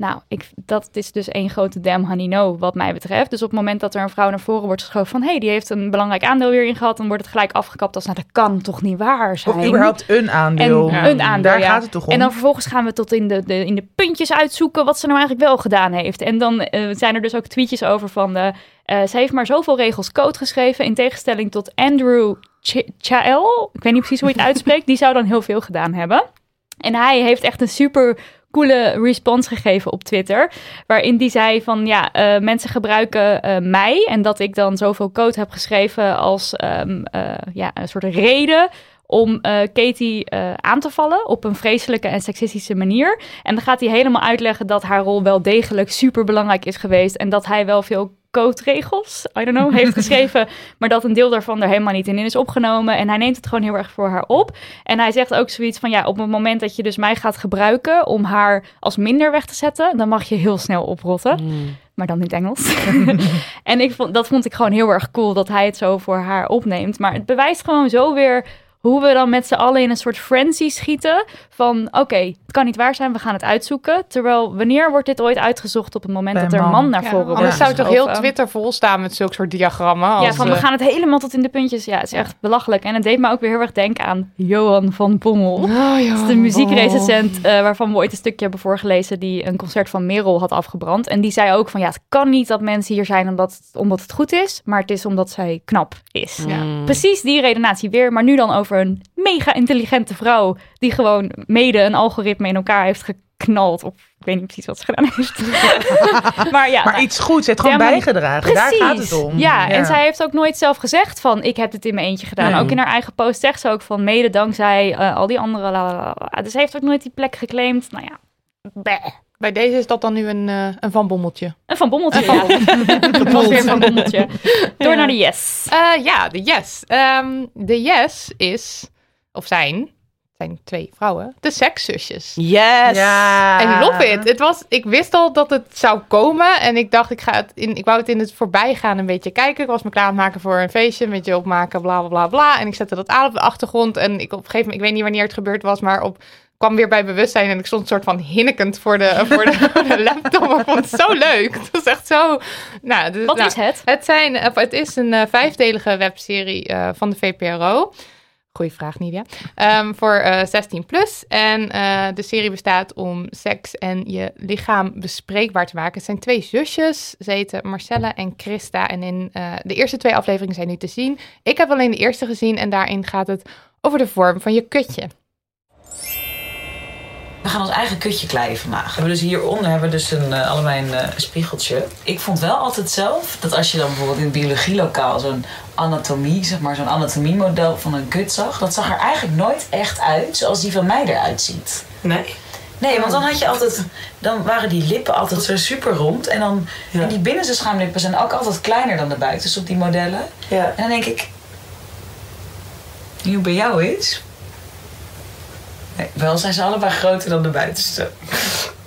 Nou, ik, dat is dus één grote damn honey no wat mij betreft. Dus op het moment dat er een vrouw naar voren wordt geschoven van... hé, hey, die heeft een belangrijk aandeel weer in gehad... dan wordt het gelijk afgekapt als... nou, dat kan toch niet waar zijn? Of überhaupt een aandeel. En een aandeel, Daar ja. gaat het toch om? En dan vervolgens gaan we tot in de, de, in de puntjes uitzoeken wat ze nou eigenlijk wel gedaan heeft. En dan eh, zijn er dus ook tweetjes over van... De, eh, ze heeft maar zoveel regels code geschreven... in tegenstelling tot Andrew Ch- Chael. Ik weet niet precies hoe je het uitspreekt. Die zou dan heel veel gedaan hebben. En hij heeft echt een super coole response gegeven op Twitter. Waarin die zei van ja, eh, mensen gebruiken eh, mij. En dat ik dan zoveel code heb geschreven als ehm, eh, ja, een soort reden om Katie aan te vallen op een vreselijke en seksistische manier. En dan gaat hij helemaal uitleggen dat haar rol wel degelijk super belangrijk is geweest en dat hij wel veel coderegels, I don't know, [laughs] heeft geschreven, maar dat een deel daarvan er helemaal niet in is opgenomen. En hij neemt het gewoon heel erg voor haar op. En hij zegt ook zoiets van, ja, op het moment dat je dus mij gaat gebruiken om haar als minder weg te zetten, dan mag je heel snel oprotten. Maar dan in het Engels. [laughs] [laughs] en ik vond, dat vond ik gewoon heel erg cool dat hij het zo voor haar opneemt. Maar het bewijst gewoon zo weer hoe we dan met z'n allen in een soort frenzy schieten. Van oké, het kan niet waar zijn, we gaan het uitzoeken. Terwijl wanneer wordt dit ooit uitgezocht op het moment Bij dat er een man. naar Ja, voren wordt anders zou toch heel? Twitter vol staan met zulke soort diagrammen. Ja, van we eh, gaan het helemaal tot in de puntjes. Ja, het is echt belachelijk. En het deed me ook weer heel erg denken aan Johan van Bommel. Oh, ja. Dat is de muziekrecensent eh, waarvan we ooit een stukje hebben voorgelezen... die een concert van Merel had afgebrand. En die zei ook van ja, het kan niet dat mensen hier zijn omdat, omdat het goed is... maar het is omdat zij knap is. Ja. Precies die redenatie weer, maar nu dan over een mega intelligente vrouw... die gewoon mede een algoritme in elkaar heeft ge- knalt. Of ik weet niet precies wat ze gedaan heeft. [laughs] maar ja, Maar nou, iets goeds, het heeft gewoon bijgedragen. Daar gaat het om. Ja, en zij heeft ook nooit zelf gezegd van ik heb dit in mijn eentje gedaan. Nee. Ook in haar eigen post zegt ze ook van mede dankzij eh, al die andere. Dus ze heeft ook nooit die plek geclaimd. Nou ja, bleh. Bij deze is dat dan nu een, eh, een Van Bommeltje. Een Van Bommeltje. ja. Het [laughs] was weer een Van Bommeltje. Door naar de yes. Eh, ja, de yes. Ehm, de yes is, of zijn, het zijn twee vrouwen, de sekszusjes. Yes! Ja. I love it. Het was, ik wist al dat het zou komen. En ik dacht, ik, ga het in, ik wou het in het voorbijgaan een beetje kijken. Ik was me klaar aan het maken voor een feestje. Een beetje opmaken, bla bla bla bla. En ik zette dat aan op de achtergrond. En ik op een gegeven moment, ik weet niet wanneer het gebeurd was, maar op kwam weer bij bewustzijn en ik stond een soort van hinnekend voor de, [laughs] voor de, voor de laptop. Ik vond het zo leuk. Het was echt zo... Nou, dus, Wat nou, is het? Het, zijn, of het is een eh, vijfdelige webserie eh, van de VPRO. Goeie vraag, Nidia. Ehm, voor eh 16 plus. En eh, de serie bestaat om seks en je lichaam bespreekbaar te maken. Het zijn twee zusjes. Ze heten Marcella en Christa. En in eh, de eerste twee afleveringen zijn nu te zien. Ik heb alleen de eerste gezien en daarin gaat het over de vorm van je kutje. We gaan ons eigen kutje kleien vandaag. We hebben dus hieronder hebben we dus een, allebei een eh, spiegeltje. Ik vond wel altijd zelf dat als je dan bijvoorbeeld in het biologielokaal zo'n anatomie, zeg maar zo'n anatomiemodel van een kut zag, dat zag er eigenlijk nooit echt uit zoals die van mij eruit ziet. Nee? Nee, want dan had je altijd, dan waren die lippen altijd zo super rond. En, dan, en die binnenste schaamlippen zijn ook altijd kleiner dan de buitenste op die modellen. Ja. En dan denk ik, hoe bij jou is. Nee, wel zijn ze allebei groter dan de buitenste.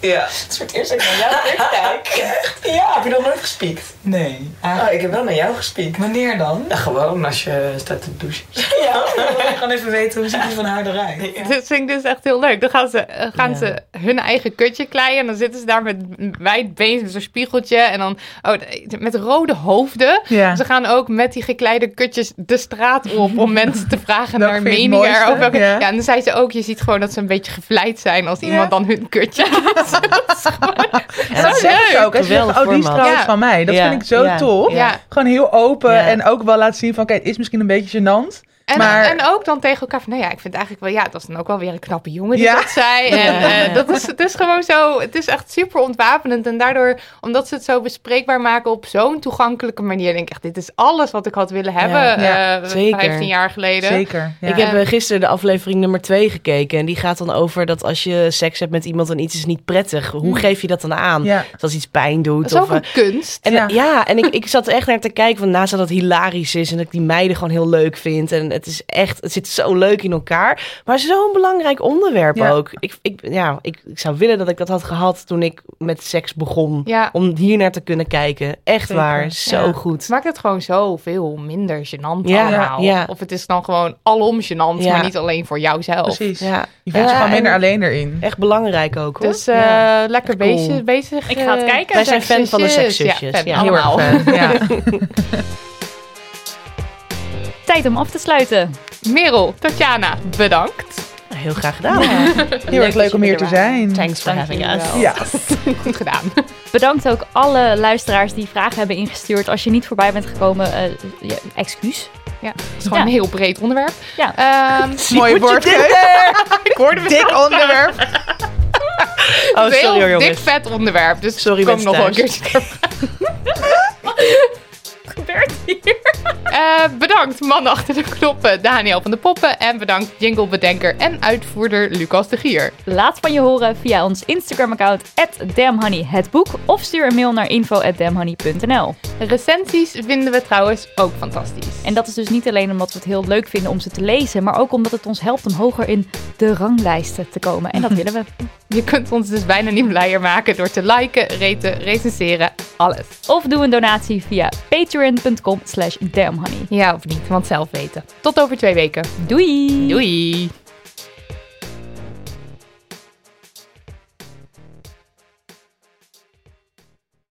Ja. Het is voor het eerst dat ik naar jou kijk. [laughs] Ja. Heb je nog nooit gespiekt? Nee. Oh, ik heb wel naar jou gespiekt. Wanneer dan? Ja, gewoon als je staat te douchen. [laughs] Ja, dan wil ik gewoon even weten hoe ziet die van haar eruit. Dat vind ik dus echt heel leuk. Dan gaan ze, eh, gaan ze hun eigen kutje kleien. En dan zitten ze daar met wijd been, met zo'n spiegeltje. En dan oh, met rode hoofden. Ja. Ze gaan ook met die gekleide kutjes de straat op om [laughs] mensen te vragen naar meningen. Ja. Ja. en dan zei ze ook, je ziet gewoon dat ze een beetje gevleid zijn als iemand dan hun kutje [laughs] En dat zeggen ze ook. Als je zegt, Geweldig oh, die is trouwens Ja. van mij. Dat Ja. vind ik zo Ja. tof. Ja. Gewoon heel open Ja. en ook wel laten zien van, kijk, het is misschien een beetje gênant. En, Maar- en ook dan tegen elkaar van, nou ja, ik vind eigenlijk wel, ja, dat is dan ook wel weer een knappe jongen die Ja. dat zei. [laughs] En eh, dat is, het is gewoon zo, het is echt super ontwapenend. En daardoor, omdat ze het zo bespreekbaar maken op zo'n toegankelijke manier, denk ik echt, dit is alles wat ik had willen hebben Ja. eh, Zeker. 15 jaar geleden. Zeker. Ja. Ik heb eh, gisteren de aflevering nummer 2 gekeken. En die gaat dan over dat als je seks hebt met iemand en iets is niet prettig. Hoe geef je dat dan aan? Ja. Dus als iets pijn doet. Dat is ook of, een eh, kunst. en, Ja. en ik, ik zat er echt naar te kijken van naast dat het hilarisch is en dat ik die meiden gewoon heel leuk vind. En het is echt, het zit zo leuk in elkaar. Maar zo'n belangrijk onderwerp Ja. ook. Ik, ik, ja, ik, ik zou willen dat ik dat had gehad toen ik met seks begon. Ja. Om hier naar te kunnen kijken. Echt Zeker. waar, zo Ja. goed. Het maakt het gewoon zoveel minder gênant Ja, allemaal. ja. Of het is dan gewoon alom gênant, Ja. maar niet alleen voor jouzelf. Precies. Ja, Je voelt je gewoon minder en alleen erin. Echt belangrijk ook hoor. Dus eh, Ja. lekker Cool. bezig, bezig. Ik ga het eh, kijken. Wij zijn fan van de sekszusjes. fan, Ja, Heel erg allemaal. fan. [laughs] Tijd om af te sluiten. Merel, Tatjana, bedankt. Heel graag gedaan. Heel erg leuk om hier te zijn. Thanks for having us. Ja. [laughs] Goed gedaan. Bedankt ook alle luisteraars die vragen hebben ingestuurd. Als je niet voorbij bent gekomen, eh, ja, excuus. Ja, het is gewoon Ja. een heel breed onderwerp. Ja. Ehm, [laughs] Mooi woordkeuze. [laughs] ik hoorde mezelf Dik onderwerp. Oh, sorry heel dik jongens. vet onderwerp. Dus Sorry, kom nog wel een keertje gebeurt hier? [laughs] Eh, bedankt man achter de knoppen Daniel van de Poppen. En bedankt jinglebedenker en uitvoerder Lucas de Gier. Laat van je horen via ons Instagram-account @damhoney_hetboek of stuur een mail naar info@damhoney.nl. Recensies vinden we trouwens ook fantastisch. En dat is dus niet alleen omdat we het heel leuk vinden om ze te lezen, maar ook omdat het ons helpt om hoger in de ranglijsten te komen. En dat [laughs] willen we. Je kunt ons dus bijna niet blijer maken door te liken, raten, recenseren, alles. Of doe een donatie via patreon.com slash damhoney. Ja of niet, want zelf weten. Tot over twee weken. Doei! Doei!